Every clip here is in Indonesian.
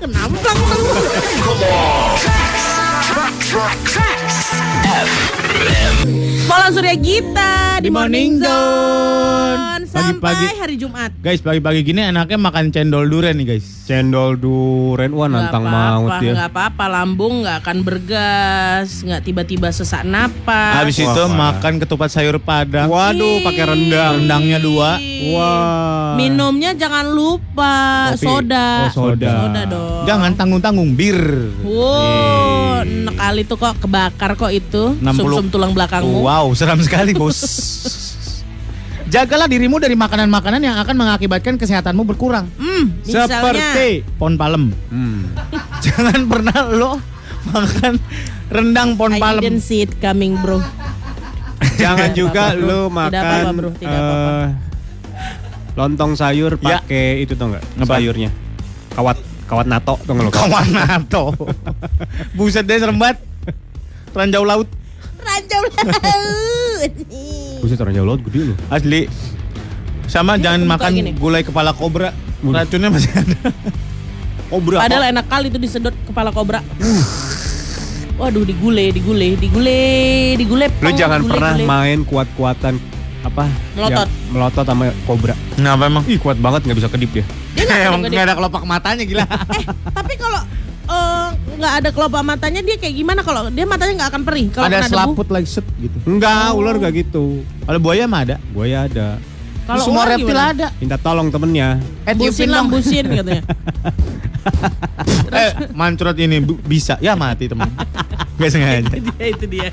Kenapa belakang Pola Surya Gita di Di Morning Zone. Pagi-pagi. hari Jumat. Guys, pagi-pagi gini enaknya makan cendol durian nih, guys. Cendol duren, wah nantang maut ya. nggak apa-apa, lambung nggak akan bergas, nggak tiba-tiba sesak napas. Habis Wah, itu parah. makan ketupat sayur padang. Waduh, pakai rendang. Rendangnya dua. Wah. Minumnya jangan lupa Kopi. soda. Oh, soda. Soda dong. Jangan tanggung-tanggung bir. Wow, enak kali tuh kok kebakar kok itu 60. sum-sum tulang belakangmu. Wow, seram sekali, Bos. Jagalah dirimu dari makanan-makanan yang akan mengakibatkan kesehatanmu berkurang. Hmm, misalnya Seperti pon palem. Hmm. Jangan pernah lo makan rendang pon I palem. didn't see it coming, bro. Jangan Tidak juga apa-apa, bro. lu Tidak makan apa-apa, bro. Tidak apa-apa. eh, lontong sayur Ya. pakai itu tau nggak? Apa? Sayurnya. Kawat kawat nato tau nggak lo? Kawan nato. Buset deh serem banget. Ranjau laut Ranjau laut. Buset orang jauh laut gede lo. asli. Sama Dia jangan makan gini. gulai kepala kobra. Racunnya masih ada. Kobra. Padahal enak kali itu disedot kepala kobra. Waduh, digule, digule, digule, digule. Lu jangan gule, pernah gule. main kuat-kuatan apa? Melotot. yang melotot sama kobra. Kenapa emang? Ih kuat banget nggak bisa kedip ya. Dia Emang nggak ada kelopak matanya gila. Eh, tapi kalau eh, nggak ada kelopak matanya dia kayak gimana kalau dia matanya nggak akan perih kalau ada selaput like set gitu. Enggak, ular nggak gitu. Kalau buaya mah ada. Buaya ada. Kalau Semua reptil gimana? ada. Minta tolong temennya. Eh, Busin lah, busin katanya. eh, mancurot ini bisa. Ya mati temen. Gak sengaja. itu dia, itu dia.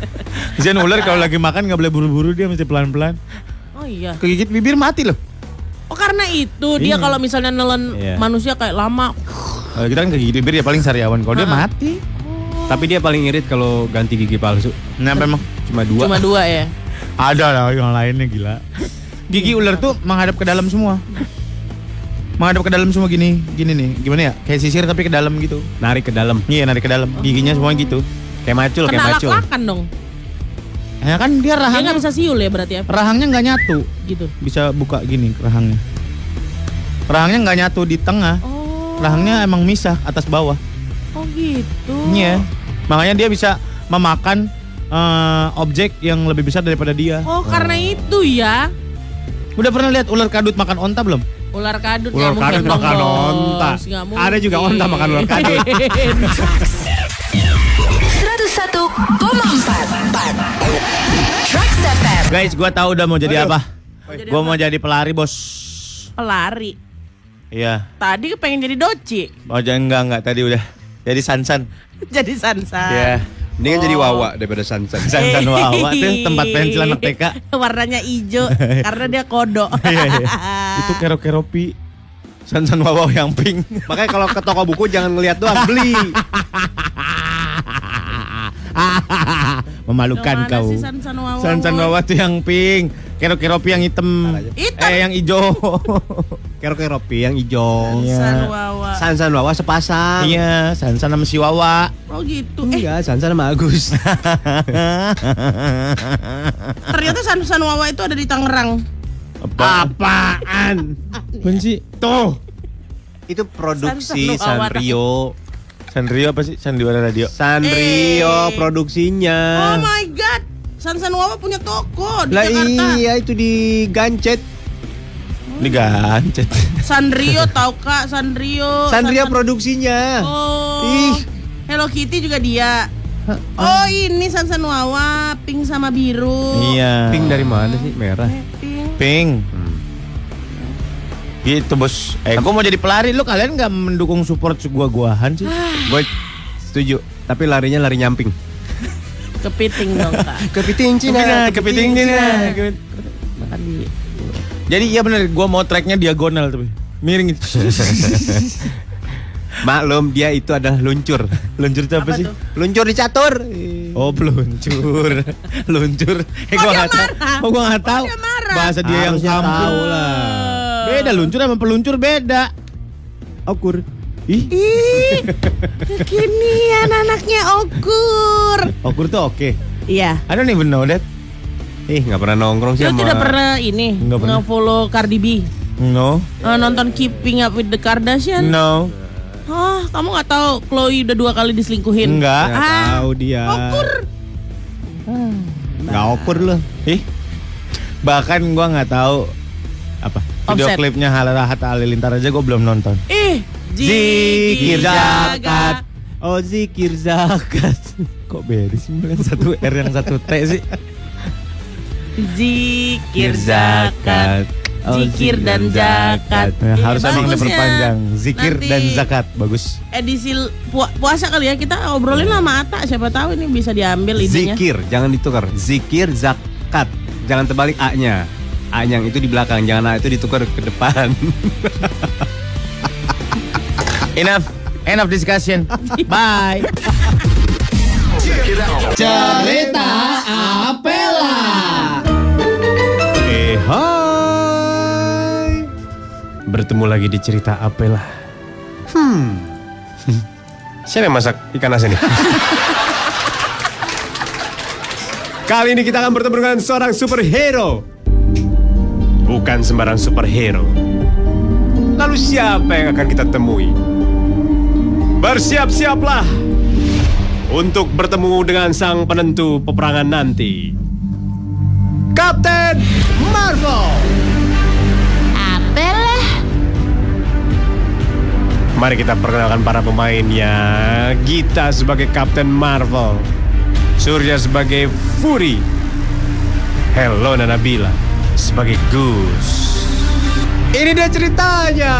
Kesian ular kalau lagi makan nggak boleh buru-buru dia mesti pelan-pelan. Oh iya. Kegigit bibir mati loh. Oh karena itu dia Iya. kalau misalnya nelen Iya. manusia kayak lama. Kalau kita kan kegigit bibir ya paling sariawan. Kalau dia mati. Tapi dia paling irit kalau ganti gigi palsu. Kenapa emang? Cuma dua. Cuma dua ya. Ada lah yang lainnya gila. Gigi ular tuh menghadap ke dalam semua. Menghadap ke dalam semua gini, gini nih. Gimana ya? Kayak sisir tapi ke dalam gitu. Narik ke dalam. Iya, narik ke dalam. Giginya semua gitu. Kayak macul, kayak Kena macul. lak-lakan dong. Ya kan dia Dia rahangnya nggak bisa siul ya berarti ya. rahangnya nggak nyatu. Gitu. Bisa buka gini rahangnya. Rahangnya nggak nyatu di tengah. Oh. Rahangnya emang misah atas bawah. Oh gitu. Iya. Makanya dia bisa memakan eh, objek yang lebih besar daripada dia. Oh karena itu ya. Udah pernah lihat ular kadut makan onta belum? Ular kadut Ular nggak mungkin dong, makan onta. Ada juga onta makan ular kadut. 101,4 Trax FM Guys, gua tahu udah mau jadi apa. Gua mau jadi pelari, Bos. Pelari. Iya. Tadi pengen jadi doci. Mau jangan enggak enggak tadi udah. Jadi Sansan. jadi sansan. Iya. Ini kan jadi wawa daripada sansan. Sansan Wawa tuh tempat pensil anak TK. Warnanya hijau karena dia kodok. Iya, iya. Itu kero-keropi. Sansan Wawa yang pink. Makanya kalau ke toko buku jangan ngeliat doang, beli. Memalukan kau. Sansan Wawa? Sansan Wawa tuh yang pink. Kero-keropi yang hitam. Hitam? Eh yang hijau. Kero-keropi yang hijau. Sansan Iya. Wawa. Sansan Wawa sepasang. Iya, Sansan sama si Wawa. Oh gitu. Eh Enggak, Sansan sama Agus. ternyata Sansan Wawa itu ada di Tangerang. Apaan? Apaan sih? Tuh. Itu produksi Sansan Wawa. Sanrio. Sanrio apa sih? Sandiwara Radio. Sanrio Eh. produksinya. Oh my god. Sansan Wawa punya toko di Lah Jakarta. iya itu di Gancet. Digancet. Sanrio tau kak Sanrio. Sanrio Sansan- produksinya. Oh. Ih. Hello Kitty juga dia. Oh ini Sansan Wawa pink sama biru. Iya. Pink dari mana sih? Merah. Eh, pink. Pink. Gitu bos. Eh, gua mau jadi pelari. Lu kalian nggak mendukung support gua-guahan sih? Gue setuju. Tapi larinya lari nyamping. Kepiting dong kak. Kepiting Cina, kepiting Cina. Makan di. Jadi iya bener, gua mau tracknya diagonal tapi miring. gitu. Maklum dia itu adalah luncur. Luncur itu apa, Apa sih? tuh? Luncur di catur. Oh peluncur, luncur. Eh Oh, gua dia nggak tahu. Oh gua nggak Oh, tahu. dia. Bahasa dia yang kampung. tahu lah. Beda luncur sama peluncur beda. Okur. Ih, Ih, kekinian anaknya Okur. okur tuh oke. Iya. I don't even know that. Ih, nggak pernah nongkrong sih Lo sama. tidak pernah ini Nggak pernah. nge-follow Cardi B? No. Eh, nonton Keeping Up with the Kardashian? No. Hah, kamu nggak tahu Chloe udah dua kali diselingkuhin? Enggak. Nggak Ah, tahu dia. Okur. Nggak okur loh. Ih. Bahkan gua nggak tahu apa video Offset. klipnya Hatta Halilintar aja gua belum nonton. Ih, Zikir zakat. Oh zikir zakat. Kok beda sih satu R yang satu T sih? Zikir zakat. Oh, Zikir dan zakat. Ya, harus emang ya. diperpanjang. Zikir Nanti dan zakat bagus. Edisi pu- puasa kali ya kita obrolin sama Ata siapa tahu ini bisa diambil idenya. Zikir, jangan ditukar. Zikir zakat. Jangan terbalik A-nya. A-nya itu di belakang, jangan A itu ditukar ke depan. Enough. Enough discussion. Bye. Eh, Bertemu lagi di cerita Apela. Hmm. Siapa yang masak ikan asin nih? Kali ini kita akan bertemu dengan seorang superhero. Bukan sembarang superhero. Lalu siapa yang akan kita temui? Bersiap-siaplah untuk bertemu dengan sang penentu peperangan nanti. Kapten Marvel. Mari kita perkenalkan para pemainnya. Gita sebagai Kapten Marvel. Surya sebagai Fury. Helena Nabila sebagai Gus. Ini dia ceritanya.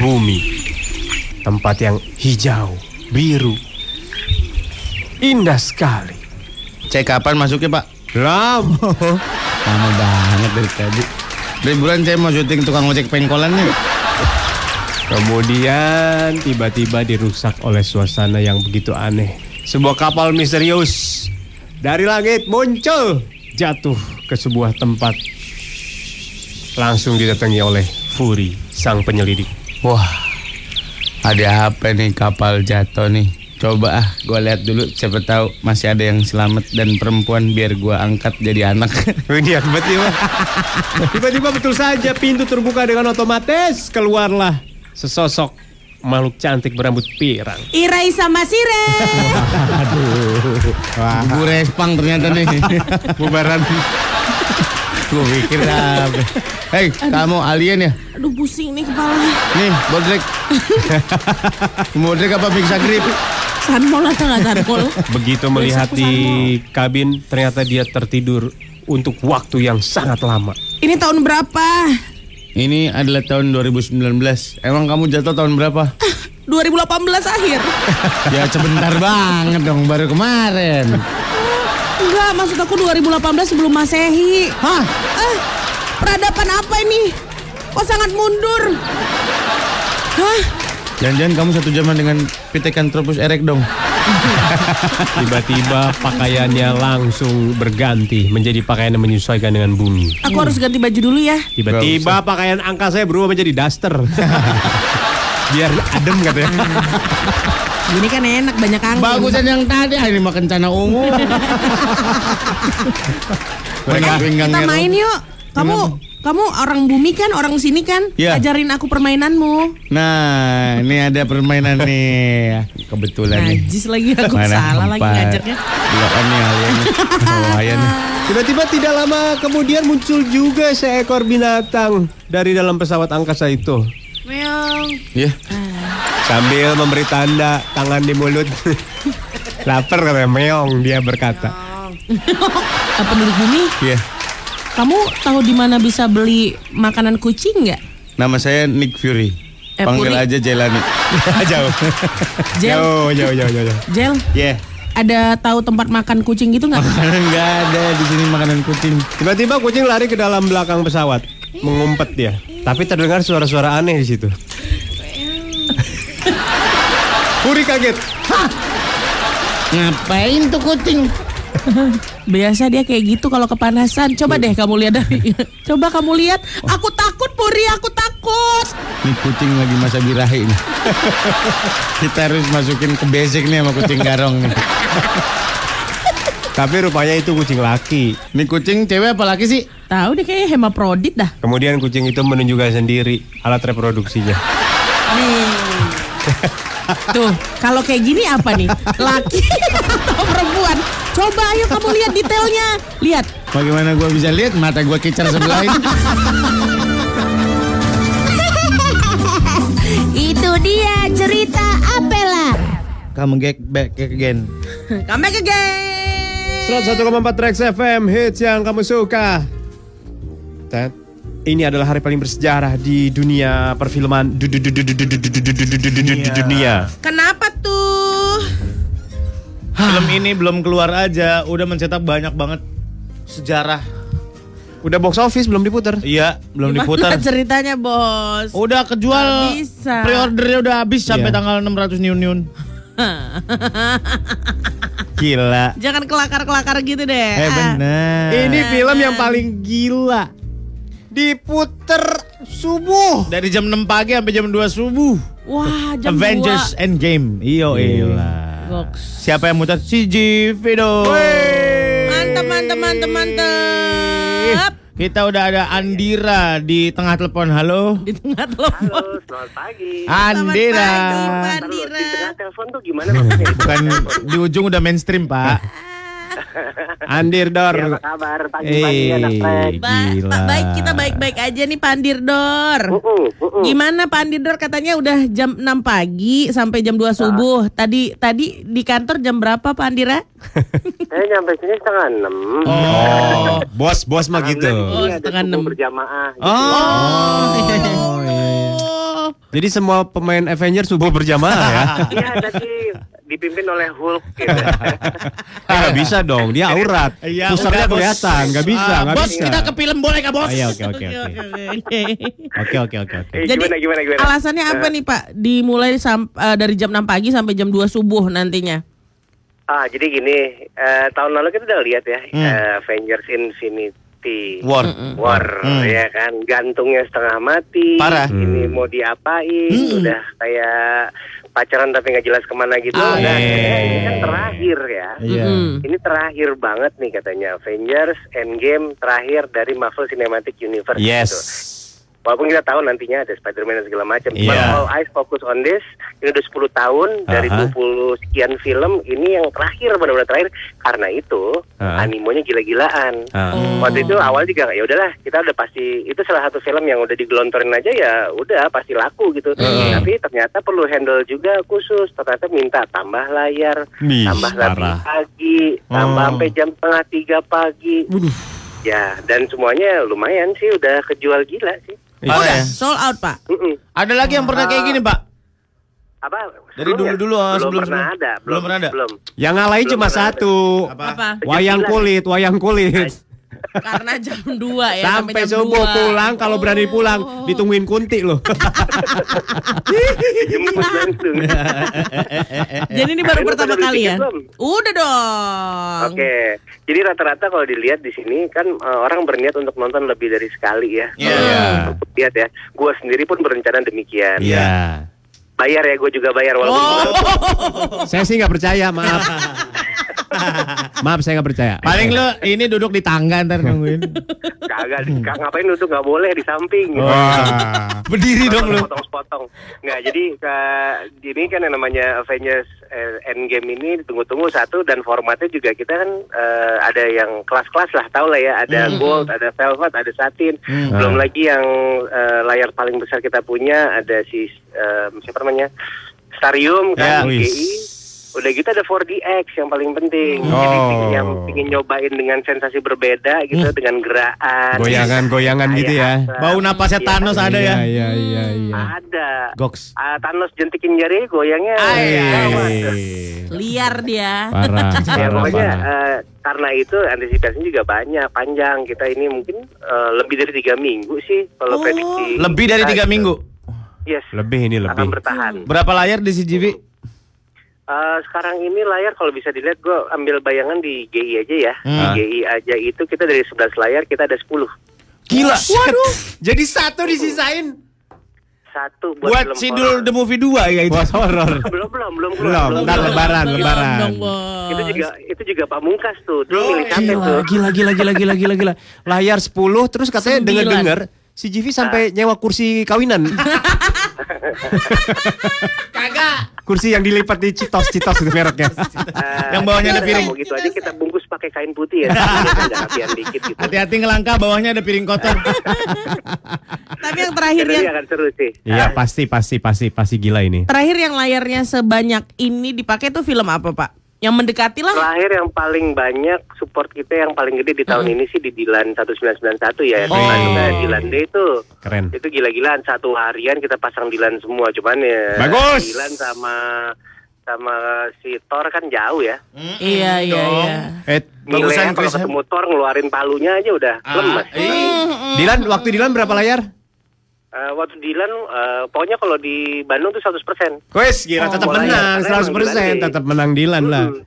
Bumi. Tempat yang hijau, biru. Indah sekali. Cek kapan masuknya, Pak? Lama. Lama banget dari tadi. Dari bulan saya mau syuting tukang ojek pengkolan nih. Kemudian tiba-tiba dirusak oleh suasana yang begitu aneh. Sebuah kapal misterius dari langit muncul jatuh ke sebuah tempat. Langsung didatangi oleh Fury, sang penyelidik. Wah, ada apa nih kapal jatuh nih? Coba ah, gua lihat dulu. Siapa tahu masih ada yang selamat dan perempuan biar gua angkat jadi anak. Ini tiba-tiba. Tiba-tiba betul saja pintu terbuka dengan otomatis keluarlah sesosok makhluk cantik berambut pirang. Irai sama Sire. Bu Respang ternyata nih. Bubaran. gua pikir apa. Hei, kamu alien ya? Aduh pusing nih kepala. Nih, bodrek. bodrek apa bisa grip? Sanmol atau nggak sanmol? Begitu melihat di kabin, ternyata dia tertidur untuk waktu yang sangat lama. Ini tahun berapa? Ini adalah tahun 2019. Emang kamu jatuh tahun berapa? 2018 akhir. ya sebentar banget dong, baru kemarin. Enggak, maksud aku 2018 sebelum Masehi. Hah? Ah, peradaban apa ini? Kok sangat mundur? Hah? Jangan-jangan kamu satu zaman dengan Pithecanthropus erect dong. Tiba-tiba pakaiannya langsung berganti menjadi pakaian yang menyesuaikan dengan bumi. Aku harus ganti baju dulu ya. Tiba-tiba pakaian angka saya berubah menjadi daster. Biar adem katanya. Ini kan enak banyak angin. Bagusan yang tadi, ah, ini mah kencana ungu. Mereka- Kita main yuk. Kamu kamu orang bumi kan, orang sini kan? Iya. Ajarin aku permainanmu. Nah, ini ada permainan nih. Kebetulan nih. Najis lagi aku salah lagi empat. Dua on nih aliannya. Oh, nih. Tiba-tiba tidak lama kemudian muncul juga seekor binatang dari dalam pesawat angkasa itu. Meong. Iya. Sambil memberi tanda tangan di mulut. Lapar katanya meong dia berkata. Apa penduduk bumi? Iya. Kamu tahu di mana bisa beli makanan kucing nggak? Nama saya Nick Fury. Eh, Panggil Puri. aja Jelani. jauh. Jel, Jauh, jauh, jauh, jauh. jauh. Jel, Iya. ada tahu tempat makan kucing gitu nggak? Enggak ada di sini makanan kucing. Tiba-tiba kucing lari ke dalam belakang pesawat, mengumpet dia. Tapi terdengar suara-suara aneh di situ. Puri kaget. Ngapain tuh kucing? Biasa dia kayak gitu kalau kepanasan. Coba deh kamu lihat dari. Coba kamu lihat. Aku takut Puri, aku takut. Ini kucing lagi masa birahi nih. Kita harus masukin ke basic nih sama kucing garong nih. Tapi rupanya itu kucing laki. Ini kucing cewek apa laki sih? Tahu deh kayaknya hemaprodit dah. Kemudian kucing itu menunjukkan sendiri alat reproduksinya. Nih. Tuh, kalau kayak gini apa nih? Laki atau perempuan? Coba ayo kamu lihat detailnya. Lihat. Bagaimana gue bisa lihat mata gue kecer sebelah ini? itu dia cerita Apela. Kamu get back again. Come back again. 101,4 Trax FM hits yang kamu suka. Ted, ini adalah hari paling bersejarah di dunia perfilman dunia. Kenapa tuh? Film ini belum keluar aja, udah mencetak banyak banget sejarah. Udah box office belum diputer. Iya, belum Gimana diputar. ceritanya, Bos? Udah kejual. Pre-ordernya udah habis sampai Iya. tanggal 600 niun-niun. Gila. Jangan kelakar-kelakar gitu deh. Eh bener. Ini film yang paling gila. Diputer subuh. dari jam 6 pagi sampai jam 2 subuh. Wah, jam Avengers Endgame. Iyo, Gila. Goks. Siapa yang muter? Si Jivi dong. Mantap, mantap, mantap, mantap. Kita udah ada Andira di tengah telepon. Halo. Di tengah telepon. Halo, selamat pagi. Andira. pagi, Pak. Taruh, Andira. Di tengah telepon tuh gimana maksudnya? Bukan di ujung udah mainstream, Pak. Andir Dor. Ya, apa kabar pagi-pagi anak Trek? Ba- Gila. Pak, baik kita baik-baik aja nih Pandir Dor. Uh-uh, uh-uh. Gimana Pandir Dor katanya udah jam 6 pagi sampai jam 2 subuh. Tadi tadi di kantor jam berapa Pak Andira? Saya nyampe sini setengah enam. Oh, bos bos mah gitu. Alhamdulillah, Oh, setengah enam. berjamaah. gitu. Oh, iya, iya. Oh. Jadi semua pemain Avengers subuh berjamaah ya? Iya tadi dipimpin oleh Hulk gitu. Eh, nggak bisa dong, dia aurat. Iya, Bos. kelihatan, nggak bisa, Ah, nggak bos, bisa. kita ke film boleh kah, Bos? Oh, iya, oke oke oke. Oke oke oke oke. Eh, Jadi gimana gimana gimana? alasannya apa nih Pak? Dimulai eh, dari jam 6 pagi sampai jam 2 subuh nantinya. Ah jadi gini, eh, tahun lalu kita udah lihat ya Hmm. eh, Avengers Infinity War. War Hmm. ya kan gantungnya setengah mati Parah. ini Hmm. mau diapain Hmm. udah kayak pacaran tapi nggak jelas ke mana gitu Ah, Nah, iya. ini kan terakhir ya Iya. Mm-mm. ini terakhir banget nih katanya Avengers Endgame terakhir dari Marvel Cinematic Universe Yes. gitu. Walaupun kita tahu nantinya ada Spider-Man dan segala macam. Iya. all eyes fokus on this. Ini udah 10 tahun dari Aha. 20 sekian film. Ini yang terakhir benar-benar terakhir. Karena itu Aha. animonya gila-gilaan. Ah. Waktu itu awal juga ya udahlah kita udah pasti itu salah satu film yang udah digelontorin aja ya udah pasti laku gitu. Tapi ternyata perlu handle juga khusus. Ternyata minta tambah layar, Ih, tambah lebih parah. pagi, tambah Oh. sampai jam setengah tiga pagi. Ya dan semuanya lumayan sih udah kejual gila sih. Udah ya. sold out Pak. Mm-mm. Ada lagi yang pernah kayak gini, Pak? Apa? Dari dulu-dulu, ah, belum sebelum- pernah sebelum. ada. Belum pernah ada? Belum. Yang ngalahin Belum cuma satu. Apa? Wayang kulit, wayang kulit. Karena jam 2 ya Sampai jam subuh 2. pulang, kalau berani pulang, Oh. ditungguin kunti loh. Jadi ini baru pertama kali ya? Udah dong. Oke, jadi rata-rata kalau dilihat di sini kan eh, orang berniat untuk nonton lebih dari sekali ya. Iya. Untuk Lihat ya, gue sendiri pun berencana demikian. Iya. Bayar ya, gue juga bayar walaupun Oh. Saya sih nggak percaya, maaf. maaf, saya nggak percaya. Paling lu ini duduk di tangga ntar nungguin. kagak, kagak ngapain lu tuh nggak boleh di samping. Oh. Wah. Berdiri dong lu. Potong-potong. Nggak, jadi ke- ini kan yang namanya Avengers eh, Endgame ini ditunggu-tunggu satu dan formatnya juga kita kan eh, ada yang kelas-kelas lah, tau lah ya. Ada gold, ada velvet, ada satin. Belum lagi yang eh, layar paling besar kita punya ada si eh, siapa namanya Starium Ya, kan. GI. Udah gitu ada 4DX yang paling penting. Jadi Oh. pingin, yang pingin nyobain dengan sensasi berbeda gitu, dengan gerakan. Goyangan-goyangan gitu ya. Kayak Bau apa. napasnya Iya. Thanos ada ya. Iya, iya, iya. Ada. Goks. Ah, Thanos jentikin jari goyangnya. gawat. Liar dia. Parah, Ya, parah, pokoknya parah. eh, karena itu antisipasinya juga banyak, panjang. Kita ini mungkin eh, lebih dari tiga minggu sih kalau Oh. prediksi. Lebih dari tiga kita. minggu. Yes. Lebih ini Akan lebih. bertahan. Berapa layar di CGV? Eh, sekarang ini layar kalau bisa dilihat gue ambil bayangan di GI aja ya. Hmm. Di GI aja itu kita dari 11 layar kita ada 10. Gila. Waduh. Jadi satu disisain. satu buat, Buat film Sidul. The Movie 2 ya itu. Bos horor. belum belum belum Belum, ntar lebaran, Belum lebaran. bos. itu juga itu juga pamungkas tuh terus milih siapa Gila, tuh gila, gila, gila, gila, gila, gila. Layar 10 terus katanya denger-denger si Jivi sampai nyewa kursi kawinan. Kagak. kursi yang dilipat di Citos, Citos itu mereknya. Ah, Yang bawahnya ada piring. gitu aja kita bungkus pakai kain putih ya gitu Hati-hati ngelangkah bawahnya ada piring kotor. Tapi yang terakhir yang akan seru sih Iya, pasti, pasti, pasti, pasti gila ini. terakhir yang layarnya sebanyak ini dipakai tuh film apa pak? Yang mendekati lah. Terakhir yang paling banyak support kita yang paling gede di tahun ini sih di Dilan 1991 ya. Oh. Kita Dilan Day itu Keren. itu gila-gilaan satu harian kita pasang Dilan semua cuman ya Bagus. Dilan sama sama si Thor kan jauh ya. Iya iya iya. Eh, Bagusan kalau ketemu Thor ngeluarin palunya aja udah lemas. Dilan, waktu Dilan berapa layar? Eh, waktu Dilan eh, pokoknya kalau di Bandung tuh 100%. Wes, gila, tetap boleh. menang, Karena 100%, emang Dilan tetap menang Dilan lah. Hmm,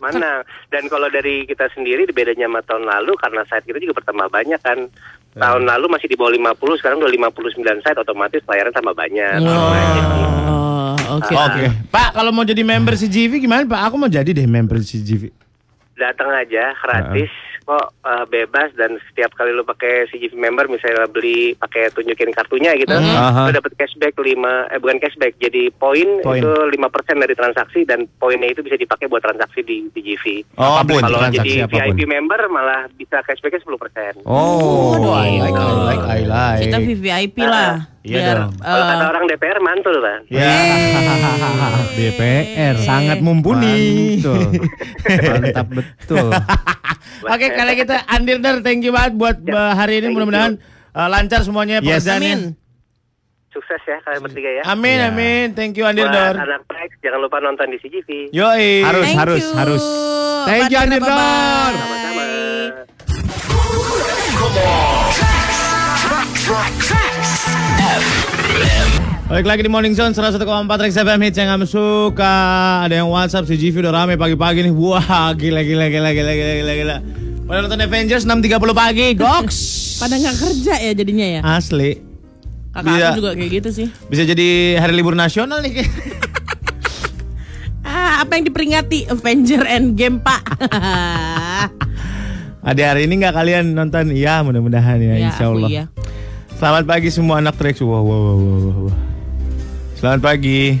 Mana? Dan kalau dari kita sendiri bedanya sama tahun lalu karena site kita juga bertambah banyak kan. Tahun lalu masih di bawah 50, sekarang udah 59 site otomatis layarnya tambah banyak. Oh, oke. Oke. Pak, kalau mau jadi member CGV gimana Pak? Aku mau jadi deh member CGV. Datang aja gratis kok eh, bebas dan setiap kali lu pakai CGV member misalnya beli pakai tunjukin kartunya gitu, Aha. lu dapat cashback 5 eh bukan cashback jadi poin itu 5% dari transaksi dan poinnya itu bisa dipakai buat transaksi di CGV. Oh, apa pun, Kalau jadi apa pun. VIP member malah bisa cashbacknya 10%. Oh, I Waduh. like, I like, I like. Kita VVIP lah. Iya biar dong. Kalau eh, kata orang DPR mantul, Bang. Ya, DPR Sangat mumpuni. Mantul. Mantap betul. Oke, kalau kita Andir Dar, thank you banget buat uh, hari ini mudah-mudahan uh, lancar semuanya Yes. pekerjaannya. Sukses ya kalian bertiga ya. Amin, Ya. amin. Thank you Andir Buat Dar. anak Prex, jangan lupa nonton di CGV. Yoi. Harus, Thank harus, you. harus. Thank you, Pak Andir Dira, Dor. bye-bye. Sama-sama. Balik lagi di Morning Zone 101,4 Rex FM hits yang kamu suka. Ada yang WhatsApp si GV udah rame pagi-pagi nih. Wah, gila gila gila gila gila gila gila. Pada nonton Avengers 6.30 pagi. Goks. Pada nggak kerja ya jadinya ya. Asli. Kakak Bisa. aku juga kayak gitu sih. Bisa jadi hari libur nasional nih. Ah, apa yang diperingati Avenger Endgame Pak? Ada hari ini nggak kalian nonton? Iya, mudah-mudahan ya, Ya, insya Allah. iya. Selamat pagi semua anak Trax. Wah, wah, wah, wah, wah. Selamat pagi.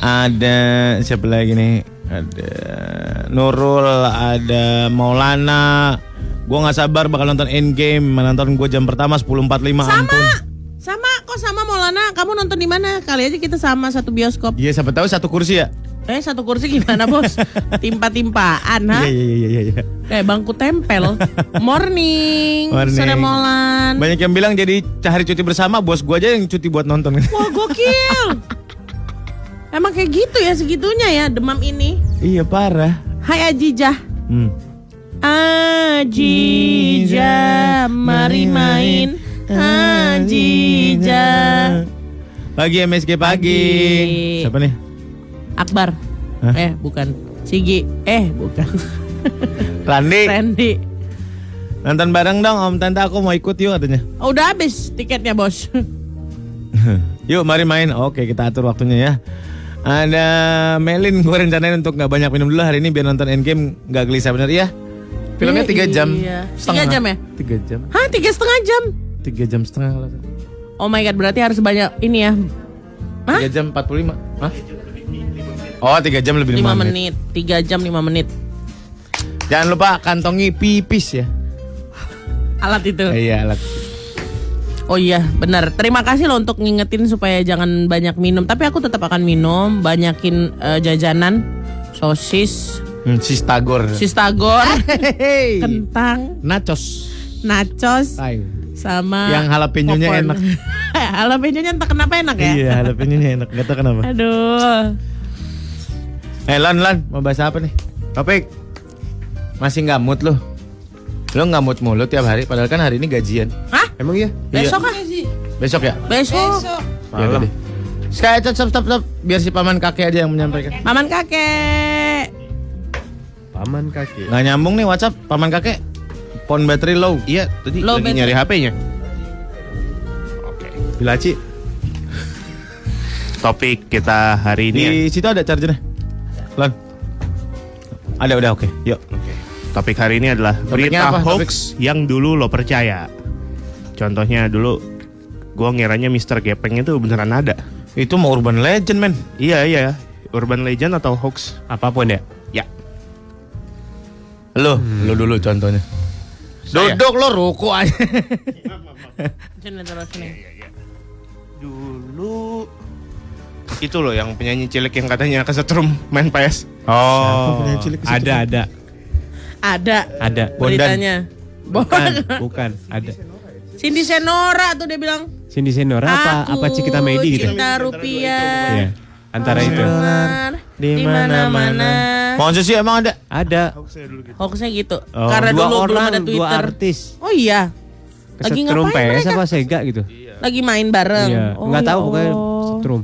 Ada siapa lagi nih? Ada Nurul, ada Maulana. Gua nggak sabar bakal nonton Endgame. Menonton gue jam pertama 10.45 sama, ampun. sama kok sama Maulana. Kamu nonton di mana? Kali aja kita sama satu bioskop. Iya, siapa tahu satu kursi ya? Eh satu kursi gimana bos? Timpa-timpaan ha? Iya, iya, iya, iya, iya. Kayak bangku tempel. Morning, Morning. sore Molan. Banyak yang bilang jadi hari cuti bersama, bos gua aja yang cuti buat nonton. Wah gokil. Emang kayak gitu ya segitunya ya demam ini. iya, parah. Hai Ajijah. Hmm. Ajijah, mari main. Ajijah. Pagi MSG pagi. Pagi. Siapa nih? Akbar. Hah? Eh bukan. Sigi. Eh bukan. Randi. Randy. Nonton bareng dong Om Tante aku mau ikut yuk katanya. Oh, udah habis tiketnya bos. yuk mari main. Oke kita atur waktunya ya. Ada Melin gue rencanain untuk nggak banyak minum dulu hari ini biar nonton Endgame nggak gelisah bener ya. Filmnya Iya, tiga jam. iya. setengah. Tiga jam ya? Tiga jam. Hah tiga setengah jam? Tiga jam setengah. Oh my god berarti harus banyak ini ya. Hah? Tiga jam 45 Hah? Oh tiga jam lebih 5 lima menit. menit. 3 jam 5 menit. Jangan lupa kantongi pipis ya. Alat itu. Eh, iya alat. Oh iya, benar. Terima kasih loh untuk ngingetin supaya jangan banyak minum. Tapi aku tetap akan minum, banyakin eh, jajanan, sosis, Hmm, sistagor. sistagor, kentang, Nachos. nachos, Ay. sama Yang jalapeno-nya popcorn. enak. Jalapeno-nya entah kenapa enak ya. Iya, jalapeno-nya enak. Gak tau kenapa. Aduh. Eh Lan, Lan, mau bahas apa nih? Topik. Masih nggak mood lo? Lo nggak mood mulu tiap hari, padahal kan hari ini gajian. Hah? Emang iya? Besok ah? Besok ya? Besok. Ya udah deh. Sekali stop, stop, stop, stop. Biar si paman kakek aja yang menyampaikan. Paman kakek. Paman kaki. Nggak nyambung nih WhatsApp, paman kakek. Phone battery low. Iya, tadi Low lagi battery. nyari HP-nya. Bilaci. topik kita hari ini. ya. Di situ ada chargernya. Lan. Ada udah oke. Yuk. Topik hari ini adalah Topiknya berita apa? hoax yang dulu lo percaya. Contohnya dulu gua ngiranya Mr. Gepeng itu beneran ada. Itu mau urban legend men. Iya iya, urban legend atau hoax? Apa pun ya. Ya. Lo, lo dulu contohnya. Saya. Duduk lo ruku aja. Sini terus nih. Dulu itu loh yang penyanyi cilik yang katanya kesetrum main PS. Oh. cilik? Ada ada Ada ada. beritanya. Bukan, bukan, ada. Cindy Senora tuh dia bilang. Cindy Senora apa Aku apa Cikita Medi gitu. Cinta rupiah. Iya. Antara itu. Di mana-mana. Masa sih emang ada? Ada Hoaxnya gitu. Oh, Karena dua dulu belum orang, ada dua Twitter. artis. Oh iya. Lagi kesetrum ngapain PS mereka? apa Sega gitu. Lagi main bareng. Iya, Oh, nggak ya tahu pokoknya setrum.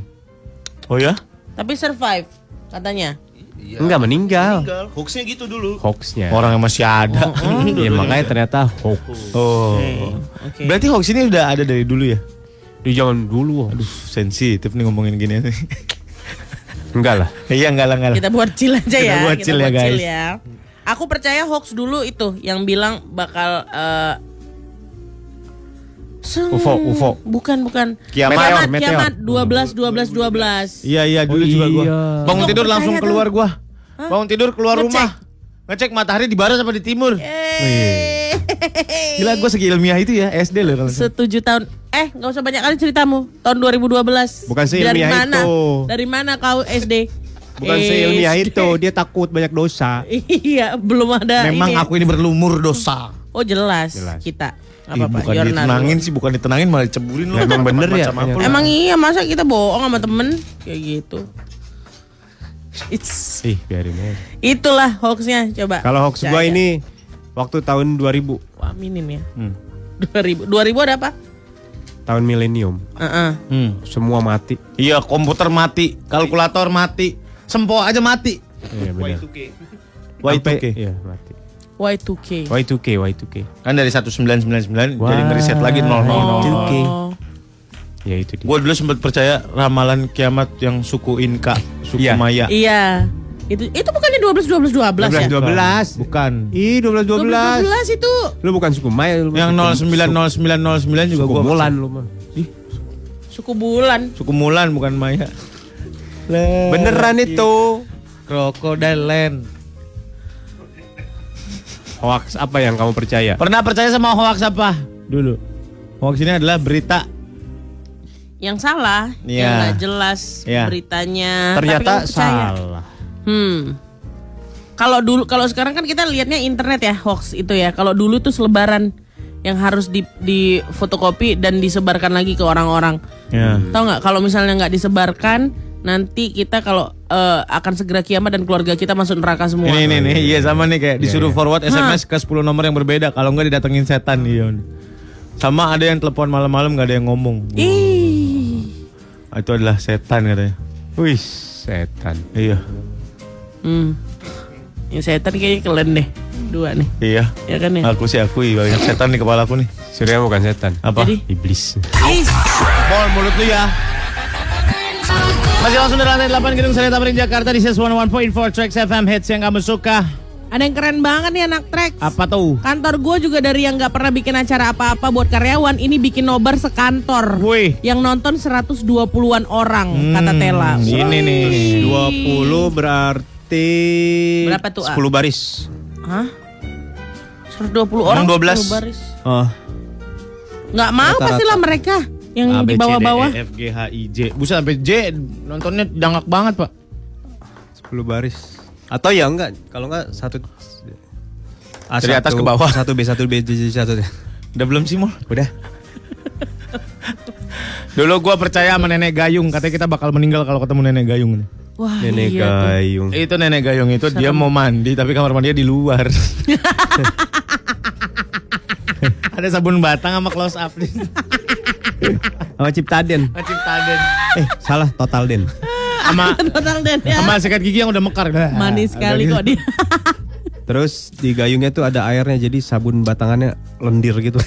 Oh ya? Tapi survive katanya. Enggak meninggal. Hoaxnya gitu dulu. Hoaxnya. Orang yang masih ada. ya makanya ternyata hoax. Oh. Oke. Berarti hoax ini udah ada dari dulu ya? Di zaman dulu. Aduh, sensitif nih ngomongin gini. Enggak lah. Iya enggak lah enggak lah. Kita buat chill aja Kita ya. buat chill ya, guys. ya. Aku percaya hoax dulu itu yang bilang bakal eh, seng- UFO, UFO. Bukan, bukan. Kiamat. Kiamat, Meteor, kiamat 12 12 12. Iya iya dulu Oh, juga gua. iya. Bangun tidur langsung tuh? keluar gua. Bangun tidur keluar Ngecek. rumah. Ngecek matahari di barat apa di timur. Gila gua segi ilmiah itu ya SD loh. Setuju tahun Eh nggak usah banyak kali ceritamu Tahun 2012 Bukan Dari seilmiah mana? itu. Dari mana kau SD? Bukan Eh, seilmiah SD. itu, dia takut banyak dosa. Iya belum ada Memang ini ya. aku ini berlumur dosa. Oh jelas, Jelas. kita Ih, apa pak bukan Yorna ditenangin sih, bukan ditenangin malah diceburin lu. Emang bener ya? Emang iya masa kita bohong sama temen Kayak gitu It's, Ih, biarin aja. Itulah hoaxnya coba Kalau hoax gua ini waktu tahun 2000, Wah minim ya Hmm. 2000 2000 ada apa? tahun milenium. Heeh. Hmm. Semua mati. Iya, komputer mati, kalkulator mati, sempo aja mati. Iya benar. Y2K. Sampai- Iya, mati. Y2K Y2K, Y2K. Kan dari 1999 Wah. jadi ngeriset lagi 000. Y2K. Oh. Ya itu dia. Gue dulu sempat percaya ramalan kiamat yang suku Inka, suku Iya. Maya. Iya Itu itu bukannya 12 12 12 ya? 12. Bukan. Ih, 12 12. 12 itu Lu bukan suku Maya, lu Yang suku- 090909 juga Suku gua Mulan lu mah. suku bulan. Suku Mulan bukan Maya. Beneran itu. Crocodile Land. Hoax apa yang kamu percaya? Pernah percaya sama hoax apa? Dulu. Hoax ini adalah berita. Yang salah, Iya. yang nggak jelas Iya. beritanya. Tapi Ternyata salah. Hmm. Kalau dulu, kalau sekarang kan kita lihatnya internet ya hoax itu ya. Kalau dulu tuh selebaran yang harus di, di fotokopi dan disebarkan lagi ke orang-orang. Ya. Tahu nggak? Kalau misalnya nggak disebarkan, nanti kita kalau eh, akan segera kiamat dan keluarga kita masuk neraka semua. Ini nih nih, iya sama nih kayak disuruh forward SMS ke 10 nomor yang berbeda. Kalau nggak didatengin setan iya. Sama ada yang telepon malam-malam nggak ada yang ngomong. Ih. Itu adalah setan katanya. Wih, setan. Iya. Hmm. Yang setan kayaknya keren deh. Dua nih. Iya. Ya kan ya? Aku sih akui banyak setan di kepala aku nih. Surya bukan setan. Apa? Jadi? Iblis. Pol mulut lu ya. Masih langsung dari lantai 8 Gedung Sari Tamrin Jakarta di 101.4 Tracks FM Hits yang kamu suka. Ada yang keren banget nih anak Trax. Apa tuh? Kantor gue juga dari yang nggak pernah bikin acara apa-apa buat karyawan, ini bikin nobar sekantor. Wih. Yang nonton 120-an orang, kata Tela. Hmm, Ini nih. 20 berarti Berapa tuh, A? 10 baris. Hah? 120 orang? 12. 10 baris. Oh. Nggak mau pastilah mereka yang A, B, di bawah-bawah. E, F, G, H, I, J. Buset sampai J nontonnya dangak banget, Pak. 10 baris. Atau ya enggak, kalau enggak satu A Dari atas ke bawah. Satu B, satu B, J, satu. Udah belum sih, Mol? Udah. Dulu gua percaya sama nenek gayung, katanya kita bakal meninggal kalau ketemu nenek gayung nih. Wah, Nenek iya tuh. gayung. Itu nenek gayung itu dia mau mandi tapi kamar mandinya di luar. Ada sabun batang sama close up nih. Sama Ciptaden. Ciptaden. Eh, salah total den. Sama Total dan ya. sama sikat gigi yang udah mekar. Manis sekali kok dia. Terus di gayungnya tuh ada airnya jadi sabun batangannya lendir gitu.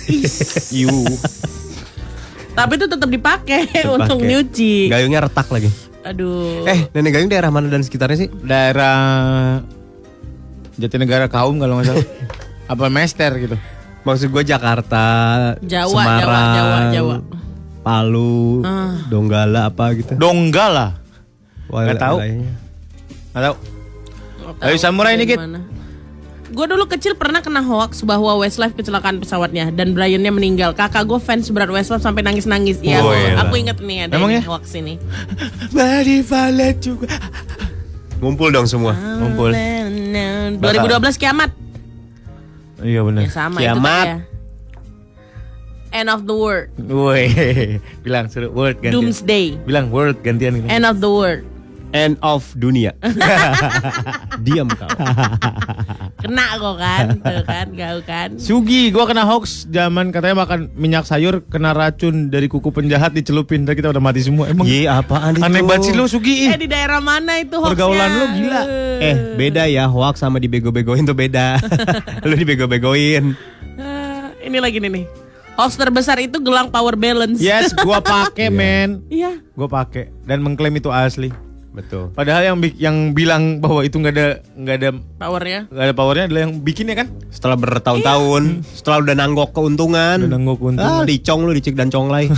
Iu. Tapi itu tetap dipakai untuk nyuci. Gayungnya retak lagi. Aduh. Eh, Nenek Gayung daerah mana dan sekitarnya sih? Daerah Jatinegara Kaum kalau nggak salah. Apa Mester gitu. Maksud gue Jakarta, Jawa, Semarang, Jawa, Jawa, Jawa. Palu, Ah. Donggala apa gitu. Donggala. Wah, Nggak tahu. Nggak tahu. Ayo samurai nih, Git. Gue dulu kecil pernah kena hoax bahwa Westlife kecelakaan pesawatnya dan Briannya meninggal. Kakak gue fans berat Westlife sampai nangis-nangis. Ya, Oh, gua- iya. aku inget nih ada Emang ya? hoax ini. Body Valet juga. Ngumpul dong semua. Ngumpul. 2012 kiamat. Iya benar. Ya sama Kiamat. itu ya. End of the world. Woi, bilang suruh word gantian. Doomsday. Bilang word gantian gitu. End of the world. End of dunia. Diam kau. Kena kok kan, tuh kan, kau kan. Sugi, gua kena hoax zaman katanya makan minyak sayur kena racun dari kuku penjahat dicelupin, dan kita udah mati semua. Emang Ye, apaan itu? aneh banget sih lu Sugi. Eh di daerah mana itu hoaxnya? Pergaulan lu gila. Eh, beda ya hoax sama dibego-begoin tuh beda. lu dibego-begoin. Eh, ini lagi nih nih. Hoax terbesar itu gelang power balance. Yes, gua pakai men. Iya. Gua pakai dan mengklaim itu asli. Betul. Padahal yang yang bilang bahwa itu nggak ada nggak ada Powernya. nggak ada powernya adalah yang bikinnya kan. Setelah bertahun-tahun, setelah udah nanggok keuntungan. Udah nanggok keuntungan. Ah, dicong lu dicik dan conglay.